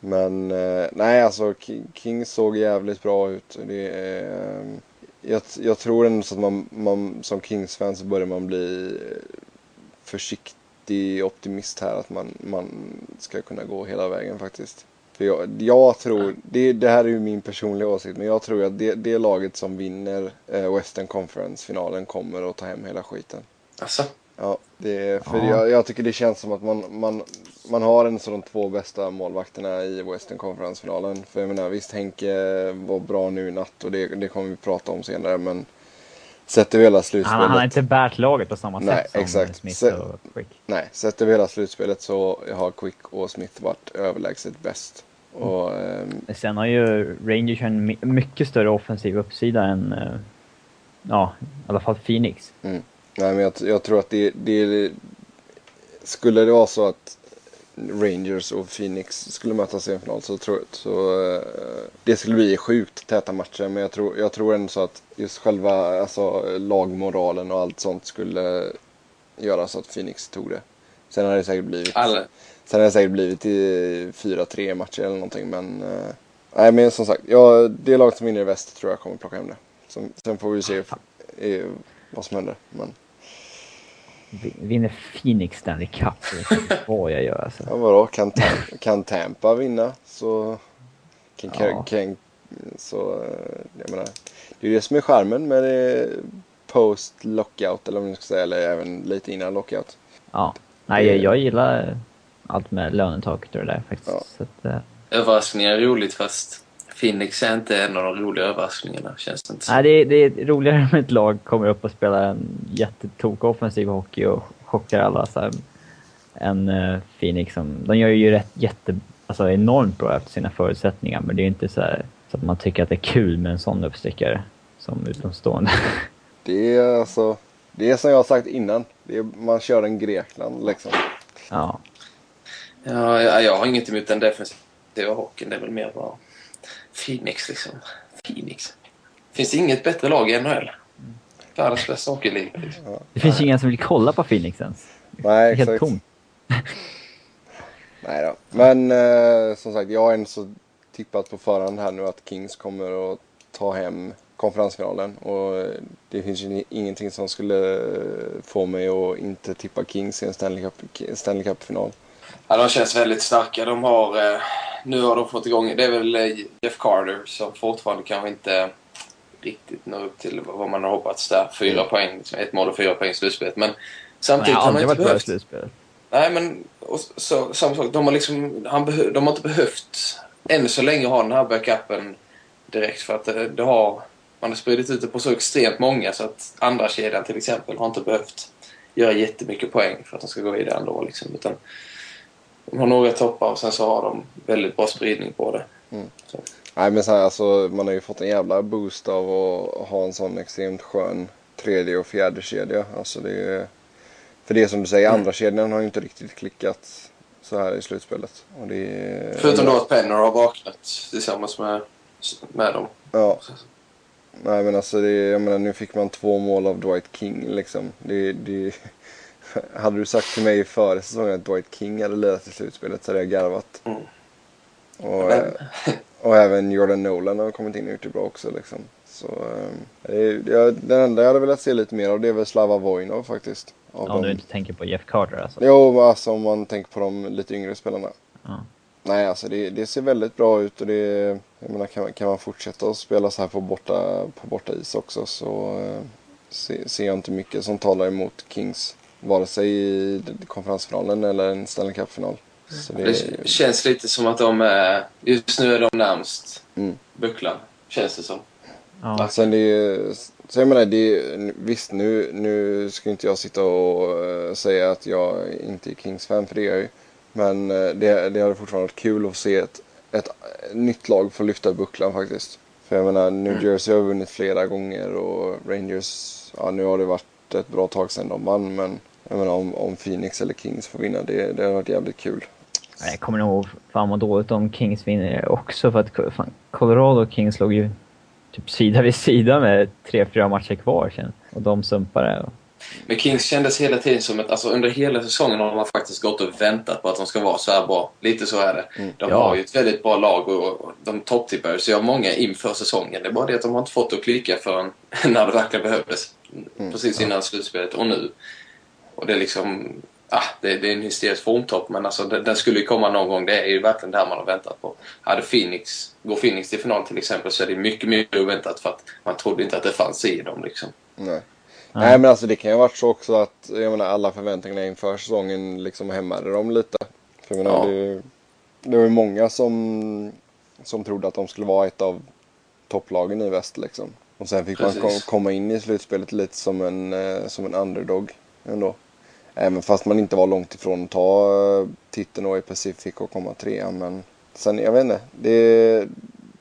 Men eh, nej alltså King såg jävligt bra ut. Det är, eh, jag, jag tror ändå så att man, man som Kings-fan så börjar man bli eh, försiktig optimist här att man, man ska kunna gå hela vägen faktiskt. För jag, jag tror, det, det, här är ju min personliga åsikt, men jag tror att det, det laget som vinner eh, Western Conference-finalen kommer att ta hem hela skiten. Alltså. Ja, det, för ja. Jag, jag, tycker det känns som att man, man, man har en av de två bästa målvakterna i Western Conference-finalen. För jag menar, visst Henke var bra nu i natt och det, det kommer vi prata om senare, men sätter vi hela slutspelet... Han, har inte bärt laget på samma nej, sätt som exakt. Smith och Quick. Nej, sätter vi hela slutspelet så har Quick och Smith varit överlägset bäst. Och, mm. um... Sen har ju Rangers en mycket större offensiv uppsida än, uh, ja, i alla fall Phoenix. Mm. Nej, men jag, jag, tror att det, det... Skulle det vara så att Rangers och Phoenix skulle mötas i en final så tror så uh, det skulle bli sjukt täta matcher. Men jag tror, jag tror ändå så att just själva alltså, lagmoralen och allt sånt skulle göra så att Phoenix tog det. Sen hade det säkert blivit... Alla. Sen hade det säkert blivit i 4-3 matcher eller någonting men... Uh, nej men som sagt, ja, det laget som vinner i väst tror jag kommer plocka hem det. Sen, sen får vi se i, vad som händer. Men... Vinner Phoenix Stanley Cup? vad jag gör alltså. Ja vadå, kan, kan Tampa vinna så... Kan, ja. kan, så, jag menar, det är ju det som är skärmen med post lockout eller vad man ska säga, eller även lite innan lockout. Ja, nej jag, jag gillar allt med lönetaket och det där faktiskt. Ja. Så att, uh... Överraskningar är roligt fast Phoenix är inte en av de roliga överraskningarna känns det inte så. Nej, det är, det är roligare med ett lag kommer upp och spelar en jättetok offensiv hockey och chockar alla så här, än uh, Phoenix som, de gör ju rätt jätte, alltså enormt bra efter sina förutsättningar men det är inte så, här, så att man tycker att det är kul med en sån uppstickare som utomstående. Det är alltså, det är som jag har sagt innan, är, man kör en Grekland liksom. Ja. Ja, jag, jag har inget emot den defensiva hockeyn. Det är väl mer bara Phoenix liksom. Phoenix. Finns det inget bättre lag i NHL? Världens bästa hockeyliga. Liksom. Ja. Det finns ju ingen som vill kolla på Phoenix ens. Nej, exakt. Helt tomt. Nej då. Men eh, som sagt, jag har ändå så tippat på förhand här nu att Kings kommer att ta hem konferensfinalen. Och det finns ju ingenting som skulle få mig att inte tippa Kings i en Stanley Cup-final. Cup Ja, de känns väldigt starka. De har, eh, nu har de fått igång, det är väl eh, Jeff Carter som fortfarande kanske inte riktigt når upp till vad man har hoppats där. Fyra mm. poäng, liksom, ett mål och fyra poäng i slutspelet. Men samtidigt har man inte behövt... Slutspel. Nej, men och så, samma sak. De har, liksom, han behö, de har inte behövt än så länge ha den här backupen direkt för att det, eh, det har, man har spridit ut det på så extremt många så att andra kedjan till exempel har inte behövt göra jättemycket poäng för att de ska gå vidare ändå. Liksom, utan de har några toppar och sen så har de väldigt bra spridning på det. Mm. Nej men så här, alltså, man har ju fått en jävla boost av att ha en sån extremt skön tredje och fjärde kedja. Alltså det är, för det som du säger, mm. andra kedjan har ju inte riktigt klickat så här i slutspelet. Och det är, Förutom då att Penner har vaknat tillsammans med, med dem. Ja. Nej men alltså det, jag menar nu fick man två mål av Dwight King liksom. Det, det, hade du sagt till mig före säsongen att Dwight King hade lirat i slutspelet så hade jag garvat. Mm. Och, och även Jordan Nolan har kommit in och gjort det bra också liksom. Så, eh, det, den enda jag hade velat se lite mer av det är väl Slava Vojnov faktiskt. Om dem. du inte tänker på Jeff Carter alltså? Jo, alltså om man tänker på de lite yngre spelarna. Ja. Nej, alltså det, det, ser väldigt bra ut och det, jag menar, kan, kan man fortsätta att spela så här på borta, på borta is också så eh, ser, ser jag inte mycket som talar emot Kings. Vare sig i konferensfinalen eller en Stanley Cup-final. Det... det... känns lite som att de är, just nu är de närmst mm. bucklan. Känns det som. Ja. Sen det är, så jag menar, det visst nu, nu ska inte jag sitta och uh, säga att jag inte är Kings-fan för det är jag ju. Men uh, det, det hade fortfarande varit kul att se ett, ett, ett nytt lag få lyfta bucklan faktiskt. För jag menar, New mm. Jersey har vunnit flera gånger och Rangers, ja nu har det varit ett bra tag sedan de vann men Jag menar om, om Phoenix eller Kings får vinna, det, det har varit jävligt kul. Jag kommer nog fan må dåligt om Kings vinner också för att fan, Colorado och Kings låg ju typ sida vid sida med tre, fyra matcher kvar sen. Och de sumpade. Men Kings kändes hela tiden som att alltså, under hela säsongen har man faktiskt gått och väntat på att de ska vara så här bra. Lite så är det. Mm. De Ja. har ju ett väldigt bra lag och, och de topptippar så jag har många inför säsongen. Det är bara det att de har inte fått det att klicka förrän när det verkligen behövdes. Mm. Precis innan slutspelet och nu. Och det är liksom... Ah, det, det är en hysterisk formtopp men alltså den, den skulle ju komma någon gång. Det är ju verkligen det här man har väntat på. Hade Phoenix, går Phoenix till final till exempel så är det mycket, mycket oväntat för att man trodde inte att det fanns i dem liksom. Nej. Ja. Nej men alltså det kan ju ha varit så också att jag menar, alla förväntningarna inför säsongen liksom hämmade dem lite. För jag menar, Ja. det, det var ju många som, som trodde att de skulle vara ett av topplagen i väst liksom. Och sen fick man Precis. kom, komma in i slutspelet lite som en, eh, som en underdog ändå. Även fast man inte var långt ifrån att ta eh, titeln då i Pacific och komma trea. Men sen, jag vet inte. Det,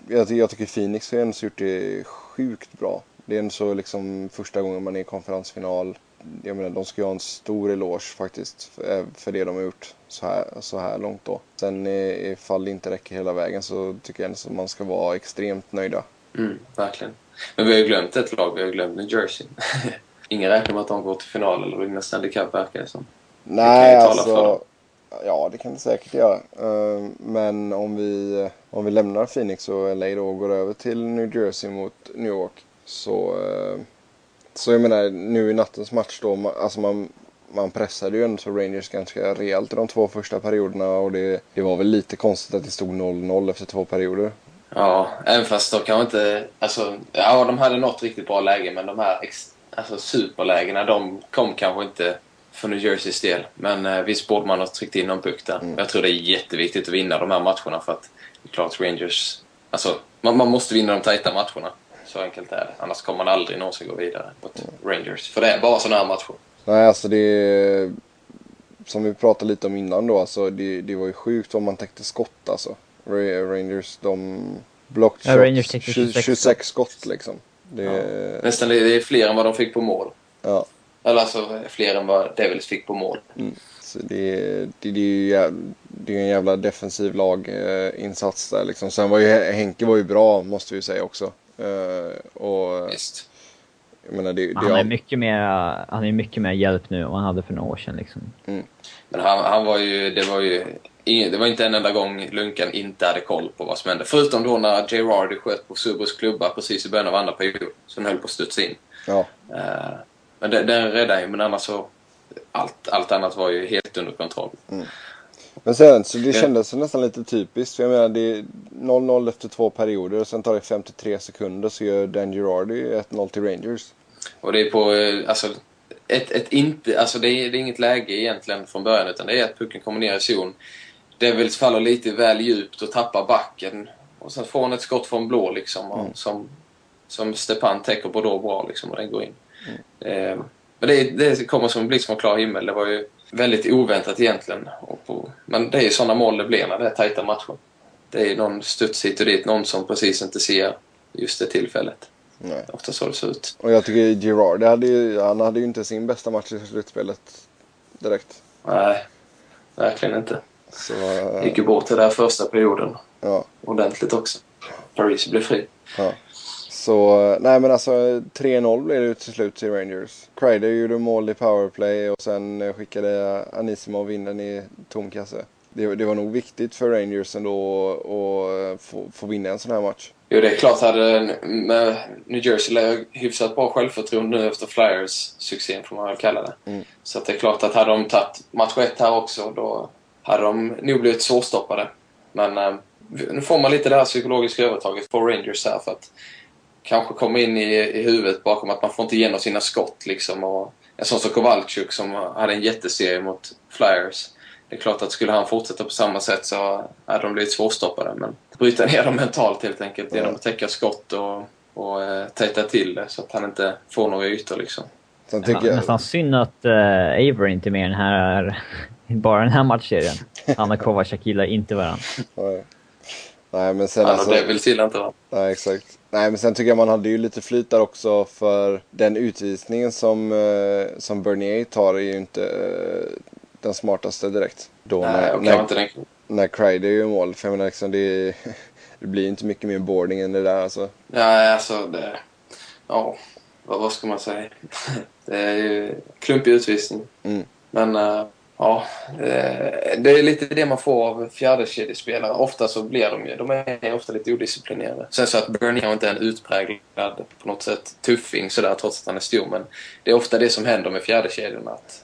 jag, jag tycker Phoenix har ändå gjort det sjukt bra. Det är ändå så liksom första gången man är i konferensfinal. Jag menar, de ska ju ha en stor eloge faktiskt för, för det de har gjort så här, så här långt då. Sen eh, ifall det inte räcker hela vägen så tycker jag ändå att man ska vara extremt nöjda. Mm, verkligen. Men vi har ju glömt ett lag. Vi har glömt New Jersey. Ingen räknar med att de går till final eller vinner Stanley Cup verkar det som. Nej, för alltså. Ja, det kan det säkert göra. Eh, Men om vi, om vi lämnar Phoenix och LA då och går över till New Jersey mot New York. Så, eh, så jag menar, nu i nattens match då, alltså man, man pressade ju ändå så Rangers ganska rejält i de två första perioderna och det, det var väl lite konstigt att det stod 0-0 efter två perioder. Ja, även fast de kanske inte... Alltså, ja, de hade något riktigt bra läge men de här ex, alltså, superlägena de kom kanske inte för New Jerseys del. Men eh, visst borde man ha tryckt in någon puck där. Jag tror det är jätteviktigt att vinna de här matcherna för att är klart Rangers... Alltså, man, man måste vinna de tajta matcherna. Så enkelt är det. Annars kommer man aldrig någonsin gå vidare mot Rangers. För det är bara sådana här matcher. Nej, alltså det... Som vi pratade lite om innan då, alltså det, det var ju sjukt om man täckte skott alltså. Ra- Rangers, de blocked Ja, Rangers täckte 26, 26 skott liksom. Det, Nästan det är fler än vad de fick på mål. ja. Eller alltså fler än vad Devils fick på mål. Så det, det, det är ju jäv- det är en jävla defensiv laginsats där liksom. Sen var ju Henke var ju bra måste vi säga också. Eh, och Visst. jag menar det, det Han är mycket mer, han är mycket mer hjälp nu än vad han hade för några år sedan liksom. Men han, han var ju, det var ju det var inte en enda gång Lunkan inte hade koll på vad som hände. Förutom då när Gerardi sköt på Subros klubba precis i början av andra perioden. Som höll på att studsa in. ja, Eh, men den, den räddade ju, men annars så... Allt, allt annat var ju helt under kontroll. Men sen så det Ja. kändes nästan lite typiskt. För jag menar det är 0-0 efter två perioder och sen tar det 53 sekunder så gör Dan Girardi 1-0 till Rangers. Och det är på, eh, alltså... Ett, ett inte, alltså det är, det är inget läge egentligen från början utan det är att pucken kommer ner i zon. Devils faller lite väl djupt och tappar backen. Och sen får han ett skott från blå liksom. Och, som, som Stepan täcker på då bra liksom och den går in. Eh, men det, det kommer som en blixt från klar himmel. Det var ju väldigt oväntat egentligen. På, men det är ju sådana mål det blir när det är tajta matcher. Det är någon studs hit och dit, någon som precis inte ser just det tillfället. Nej. Ofta så det ser ut. Och jag tycker Girardi hade ju, han hade ju inte sin bästa match i slutspelet direkt. Nej, verkligen inte. Så eh, Gick ju bort den där första perioden ja. ordentligt också. Paris blev fri. Ja. Så, nej men alltså 3-0 blev det till slut till Rangers. Kreider gjorde mål i powerplay och sen eh, skickade Anisimov in den i tom kasse. Det, det var nog viktigt för Rangers ändå att få, få vinna en sån här match. Jo, det är klart hade New Jersey hyfsat bra självförtroende nu efter Flyers-succén, får man väl kalla det. Mm. Så det är klart att hade de tagit match ett här också, då hade de nog blivit svårstoppade. Men eh, nu får man lite det här psykologiska övertaget på Rangers här för att kanske komma in i, i huvudet bakom att man får inte igenom sina skott liksom. Och en sån som Kowalczyk som hade en jätteserie mot Flyers. Det är klart att skulle han fortsätta på samma sätt så hade de blivit svårstoppade. Men bryta ner dem mentalt helt enkelt genom att täcka skott och, och eh, täta till det så att han inte får några ytor liksom. Sen Ja, tycker jag, nästan synd att uh, Avery inte är med i den här, bara den här matchserien. Han och Kovacs gillar inte varandra. Nej. Nej, men sen Han alltså... Devils gillar inte va? Nej, exakt. Nej, men sen tycker jag man hade ju lite flyt där också för den utvisningen som, eh, som Bernier tar är ju inte eh, den smartaste direkt. Då Nej, när, när, inte den... när Kreider gör mål. För jag menar liksom det, det blir inte mycket mer boarding än det där alltså. Nej, alltså det... Ja, vad, vad ska man säga? Det är ju klumpig utvisning. Mm. Men äh, ja, eh, det, är lite det man får av fjärdekedjespelare. Ofta så blir de ju, de är ofta lite odisciplinerade. Sen så att Bernier inte är en utpräglad på något sätt tuffing sådär trots att han är stor. Men det är ofta det som händer med fjärdekedjorna. Att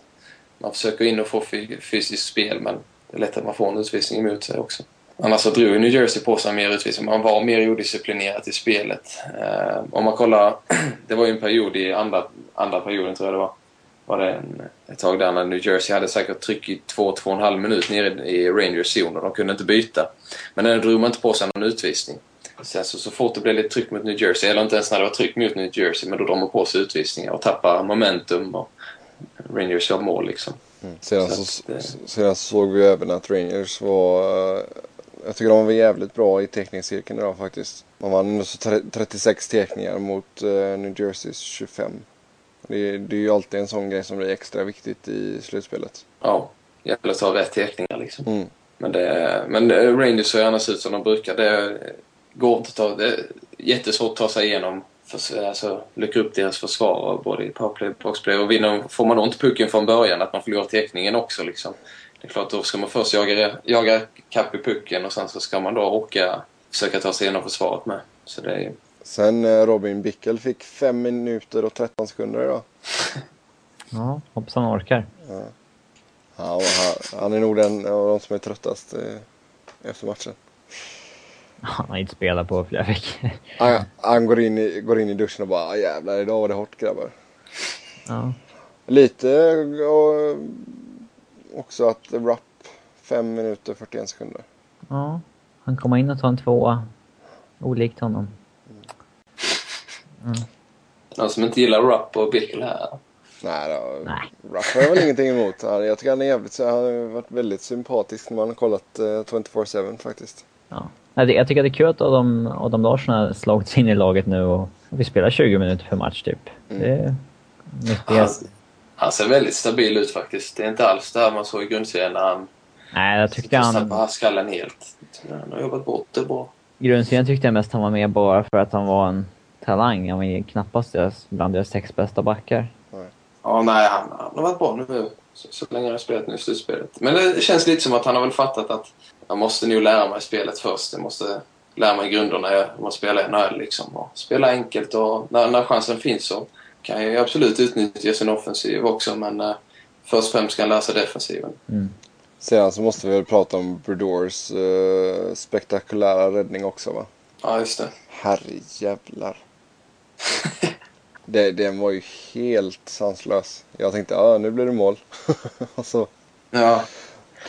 man försöker in och få fysiskt spel men det är lätt att man får en utvisning emot sig också. Annars så drog ju New Jersey på sig mer utvisning. Man var mer odisciplinerad i spelet. Eh, om man kollar, det var ju en period i andra, andra perioden tror jag det var. Var det en, ett tag där när New Jersey hade säkert tryck i två, två och en halv minut nere i Rangers zon och de kunde inte byta. Men ändå drog man inte på sig någon utvisning. Sen så, så fort det blev lite tryck mot New Jersey, eller inte ens när det var tryck mot New Jersey, men då drar man på sig utvisningar och tappar momentum och Rangers gör mål liksom. Mm. Sedan, Så så, att, eh, sedan såg vi även att Rangers var... eh, Jag tycker de var jävligt bra i teckningscirkeln idag faktiskt. Man vann ändå så tre- 36 teckningar mot eh, New Jerseys 25. Det, är- det är ju alltid en sån grej som blir extra viktigt i slutspelet. Ja, gäller att ta rätt teckningar liksom. Mm. Men, det, men Rangers ser annars ut som de brukar. Det går inte att ta... Det är jättesvårt att ta sig igenom. För, alltså, luckra upp deras försvar både i powerplay och boxplay. Och vinner, får man då inte pucken från början, att man förlorar teckningen också liksom. Det är klart, då ska man först jaga, jaga kapp i pucken och sen så ska man då åka försöka ta sig igenom försvaret med. Så det är. Sen eh, Robin Bickel fick 5 minuter och 13 sekunder idag. Ja, hoppas han orkar. Ja, och han, han är nog den av de som är tröttast eh, efter matchen. Han har inte spelat på flera veckor. Han, han går, in i, går in i duschen och bara "Ah, jävlar idag var det hårt grabbar. Ja. Lite och också att Rapp 5 minuter 41 sekunder. ja. Han kommer in och tar en tvåa. Olikt honom. Någon som inte gillar Rupp och Bickel här. Nej, då, Nej. Rapp har jag väl ingenting emot. Jag tycker han är jävligt, han har varit väldigt sympatisk när man har kollat eh, 24-7 faktiskt. Ja. Jag tycker det är kul att Adam, Adam Larsson har slagit sig in i laget nu och vi spelar 20 minuter per match typ. Det är Han, han ser väldigt stabil ut faktiskt. Det är inte alls det här man såg i grundserien när han Nej, jag tyckte han... skallen helt. Han har jobbat bort det bra. Grundserien tyckte jag mest han var med bara för att han var en talang. Han var ju knappast deras, bland deras sex bästa backar. Ja, nej, han, han har varit bra nu så, så länge han har spelat nu i slutspelet. Men det känns lite som att han har väl fattat att jag måste nog lära mig spelet först. Jag måste lära mig grunderna jag måste spela i NHL liksom. Och spela enkelt och när, när chansen finns så kan jag ju absolut utnyttja sin offensiv också men eh, först och främst ska han lära sig defensiven. Mm. Sedan så måste vi väl prata om Brodors eh, spektakulära räddning också va? Ja, just det. Herrejävlar. det, den var ju helt sanslös. Jag tänkte, ja nu blir det mål. och så Ja,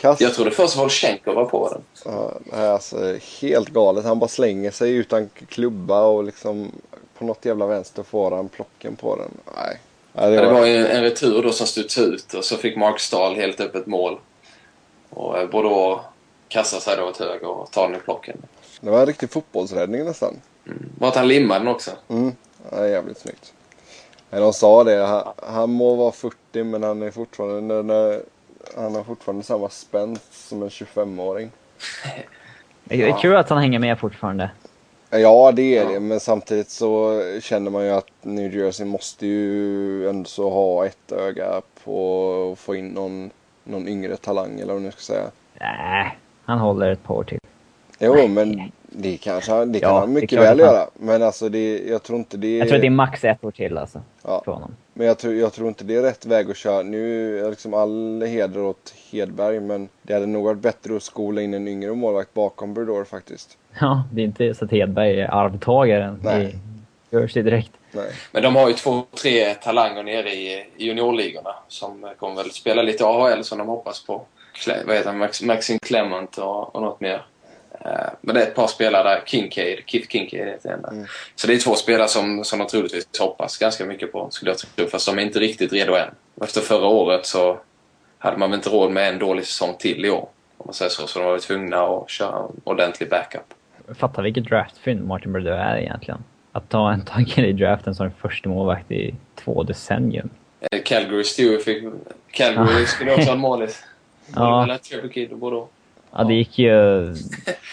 kast. jag trodde först Volchenko var på den. Ja, alltså helt galet. Han bara slänger sig utan klubba och liksom på något jävla vänster får han plocken på den. Nej. Nej det Ja, det var... var ju en retur då som studsade ut och så fick Mark Stahl helt öppet mål. Och eh, Bordeaux kastar sig då åt höger och tar den i plocken. det var en riktig fotbollsräddning nästan. Mm. Bara att han limmade den också. Mm. Ja, det är jävligt snyggt. Men de sa det, han, han må vara 40 men han är fortfarande, när, han har fortfarande samma spänst som en 25-åring. Det är Ja. kul att han hänger med fortfarande. Ja det är det men samtidigt så känner man ju att New Jersey måste ju ändå så ha ett öga på att få in någon, någon yngre talang eller vad man ska säga. Nej, han håller ett par år till. Jo men det kanske han, det kan Ja, han mycket väl han- göra. Men alltså det, jag tror inte det Jag tror att det är max ett år till alltså. Ja. För honom. Men jag tror, jag tror inte det är rätt väg att köra. Nu är liksom all heder åt Hedberg men det hade nog varit bättre att skola in en yngre målvakt bakom Brodor faktiskt. Ja, det är inte så att Hedberg är arvtagaren Nej. i Jersey direkt. Nej. Men de har ju två, tre talanger nere i, i juniorligorna som kommer väl spela lite AHL som de hoppas på. Vad heter han? Max, Maxim Clement och, och något mer. Eh, men det är ett par spelare där. Kincaid, Keith Kincaid heter en där. Mm. Så det är två spelare som, som de troligtvis hoppas ganska mycket på, skulle jag tro. Fast de är inte riktigt redo än. Efter förra året så hade man väl inte råd med en dålig säsong till i år. Om man säger så. Så de var ju tvungna att köra en ordentlig backup. Fatta vilket draftfynd Martin Brodeur är egentligen. Att ta en taggare i draften som första målvakt i två decennium. Eh, Calgary Stewart fick... Calgary skulle också ha en målis. Ja. Eller Kidd och både och. Ja, det gick ju...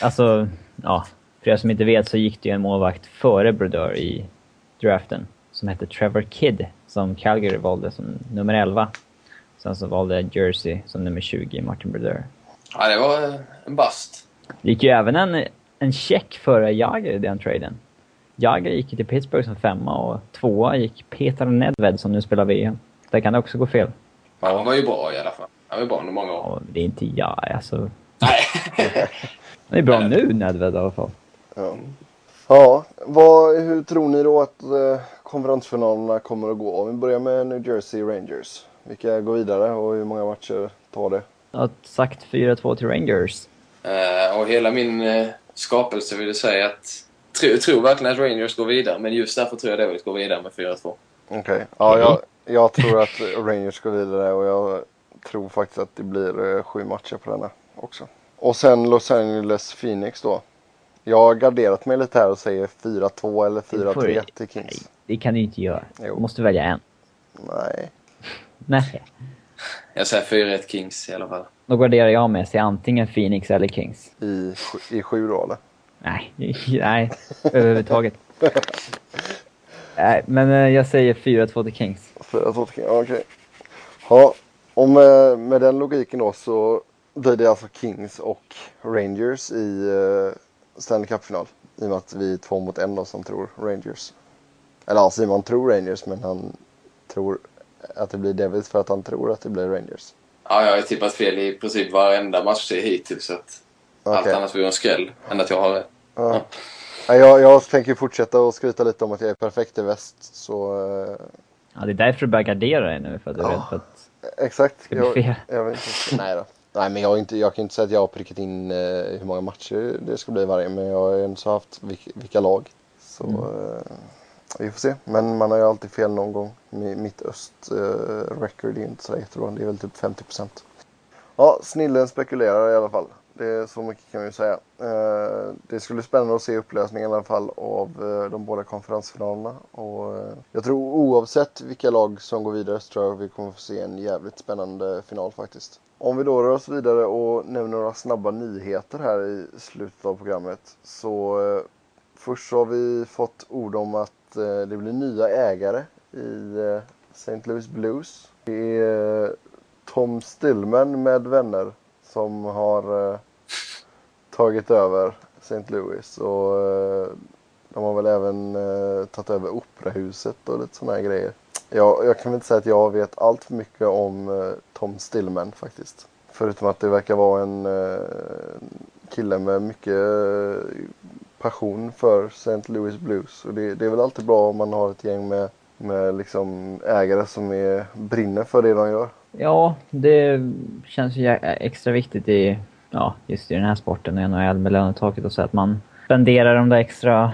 Alltså, ja. För er som inte vet så gick det ju en målvakt före Brodeur i draften. Som hette Trevor Kidd, som Calgary valde som nummer 11. Sen så valde Jersey som nummer 20, Martin Brodeur. Ja, det var en bast. Det gick ju även en, en check före Jagr i den traden. Jagr gick till Pittsburgh som femma och tvåa gick Peter Nedved som nu spelar VM. Där kan det också gå fel. Ja, han var ju bra i alla fall. Han var ju bra under många år. Och det är inte jag, alltså. Nej. Det är bra nu, Nedved i alla fall. Ja, ja vad, hur tror ni då att eh, konferensfinalerna kommer att gå? Om vi börjar med New Jersey Rangers. Vilka går vidare och hur många matcher tar det? Jag har sagt 4-2 till Rangers. Eh, och hela min eh, skapelse vill säga att... Tro, tror verkligen att Rangers går vidare, men just därför tror jag Devils går vidare med 4-2. Okej, ja, jag, jag tror att Rangers går vidare och jag tror faktiskt att det blir eh, sju matcher på denna också. Och sen Los Angeles Phoenix då. Jag har garderat mig lite här och säger 4-2 eller Det får 4-3 du- till Kings. Nej, det kan du inte göra. Jo. Du måste välja en. Nej. Nej. Jag säger 4-1 Kings i alla fall. Då garderar jag med sig antingen Phoenix eller Kings. I, i sju då eller? Nej, nej, överhuvudtaget. Nej, men eh, jag säger 4-2 till Kings. 4-2 till Kings, okej. Ja, och med, med den logiken då så blir det alltså Kings och Rangers i uh, Stanley Cup-final. I och med att vi är två mot en då som tror Rangers. Eller ja, Simon tror Rangers men han tror att det blir Devils för att han tror att det blir Rangers. Ja, jag har ju tippat fel i princip varenda match hittills, så att allt Okej. annat vore en skräll. Än att jag har rätt. Ja. Ja, jag, jag tänker fortsätta och skryta lite om att jag är perfekt i väst. Så eh, Ja, det är därför du börjar gardera dig nu, för att du är Ja. rädd för att... exakt. Det blir Jag, fel. jag vet inte. Nej då. Nej men jag, inte, jag kan inte säga att jag har prickat in eh, hur många matcher det ska bli varje. Men jag har ändå så haft vilka, vilka lag. Så Mm. eh, vi får se. Men man har ju alltid fel någon gång. Mi- Mitt öst-record är ju inte så jättebra. Det är väl typ 50%. Ja, snillen spekulerar i alla fall. Det är så mycket kan vi ju säga. Eh, det skulle bli spännande att se upplösningen i alla fall av eh, de båda konferensfinalerna. Och, eh, jag tror oavsett vilka lag som går vidare så tror jag vi kommer få se en jävligt spännande final faktiskt. Om vi då rör oss vidare och nämner några snabba nyheter här i slutet av programmet. Så eh, först så har vi fått ord om att eh, det blir nya ägare i eh, St. Louis Blues. Det är eh, Tom Stillman med vänner som har eh, tagit över St. Louis. Och eh, de har väl även eh, tagit över operahuset och lite sådana här grejer. Jag, jag kan väl inte säga att jag vet allt för mycket om eh, Tom Stillman faktiskt. Förutom att det verkar vara en eh, kille med mycket eh, passion för St. Louis Blues. Och det, det är väl alltid bra om man har ett gäng med, med liksom ägare som är, brinner för det de gör. Ja, det känns ju extra viktigt i, ja, just i den här sporten i NHL med lönetaket och så att man spenderar de där extra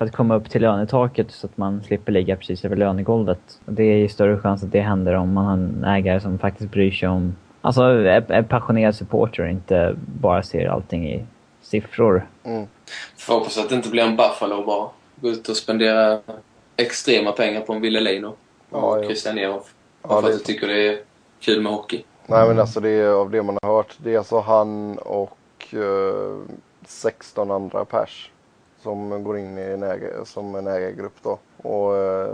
för att komma upp till lönetaket så att man slipper ligga precis över lönegolvet. Det är ju större chans att det händer om man har en ägare som faktiskt bryr sig om, alltså är, är passionerad supporter och inte bara ser allting i siffror. Mm. Får hoppas att det inte blir en Buffalo bara. Gå ut och spendera extrema pengar på en Ville Leino och Ja. Christian Ehoff. Ja, för det- att jag tycker det är kul med hockey. Nej men alltså det är av det man har hört. Det är alltså han och eh, 16 andra pers. Som går in i en ägare, som en ägargrupp då. Och eh,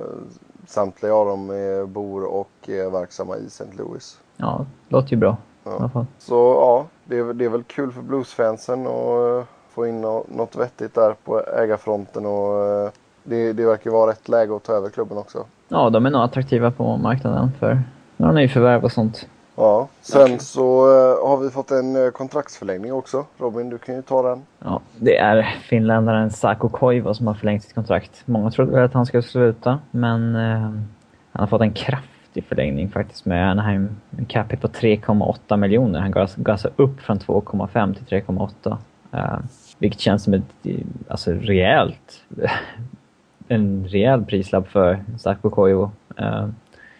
samtliga av dem bor och är verksamma i St. Louis. Ja, låter ju bra Ja. Så ja, det är, väl- det är väl kul för bluesfansen att eh, få in nå- något vettigt där på ägarfronten. Och eh, det, det verkar vara rätt läge att ta över klubben också. Ja, de är nog attraktiva på marknaden för några nyförvärv och sånt. Ja, sen Okej. så eh, har vi fått en eh, kontraktsförlängning också. Robin, du kan ju ta den. Ja, det är finländaren Saku Koivu som har förlängt sitt kontrakt. Många trodde väl att han skulle sluta, men eh, han har fått en kraftig förlängning faktiskt med Anaheim. En cap hit på 3,8 miljoner. Han gas- gasar upp från 2,5 till 3,8. Eh, vilket känns som ett alltså, rejält, en rejäl prislapp för Saku Koivu.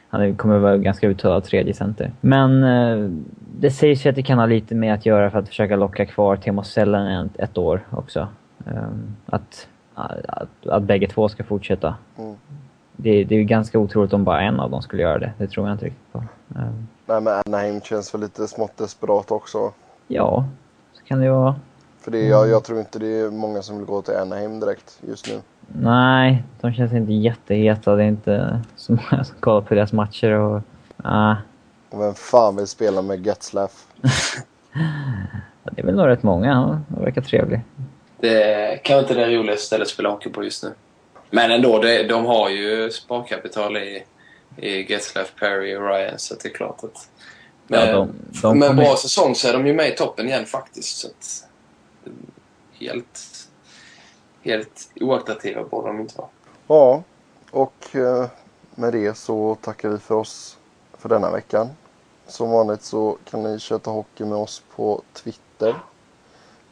Han kommer vara ganska uttalad tredje center. Men eh, det sägs ju att det kan ha lite med att göra för att försöka locka kvar Timo Sellen ett, ett år också. Um, att, att, att bägge två ska fortsätta. Mm. Det, det är ganska otroligt om bara en av dem skulle göra det. Det tror jag inte riktigt på. Um, Nej men Anaheim känns väl lite smått desperat också. ja, så kan det ju vara. För det, jag, jag tror inte det är många som vill gå till Anaheim direkt just nu. Nej, de känns inte jätteheta. Det är inte så många som kollar på deras matcher och... Uh, Och vem fan vill spela med Getzlaff? det är väl nog rätt många. Han verkar trevlig. Det är kanske inte det roligaste stället att spela hockey på just nu. Men ändå, det, de har ju sparkapital i, i Getzlaff, Perry och Ryan, så det är klart att... Med, Ja, de- de med kommer- bra säsong så är de ju med i toppen igen faktiskt. Så att, helt, helt oattraktiva borde de inte vara. Ja, och eh, med det så tackar vi för oss för denna veckan. Som vanligt så kan ni köta hockey med oss på Twitter.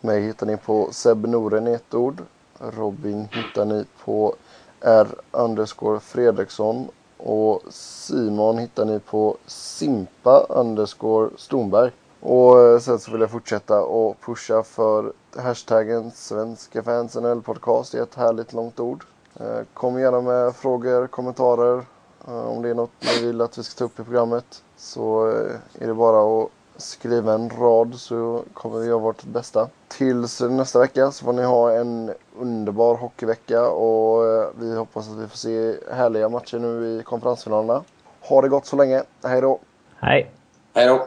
Mig hittar ni på Seb Noren i ett ord. Robin hittar ni på R underscore Fredriksson. Och Simon hittar ni på Simpa underscore Stonberg. Och eh, sen så vill jag fortsätta och pusha för hashtaggen Svenska fans NHL podcast i ett härligt långt ord. Eh, Kom gärna med frågor, kommentarer. Eh, Om det är något ni vill att vi ska ta upp i programmet så eh, är det bara att skriva en rad så kommer vi göra vårt bästa. Tills nästa vecka så får ni ha en underbar hockeyvecka och vi hoppas att vi får se härliga matcher nu i konferensfinalerna. Ha det gott så länge. Hej då! Hej! Hej då!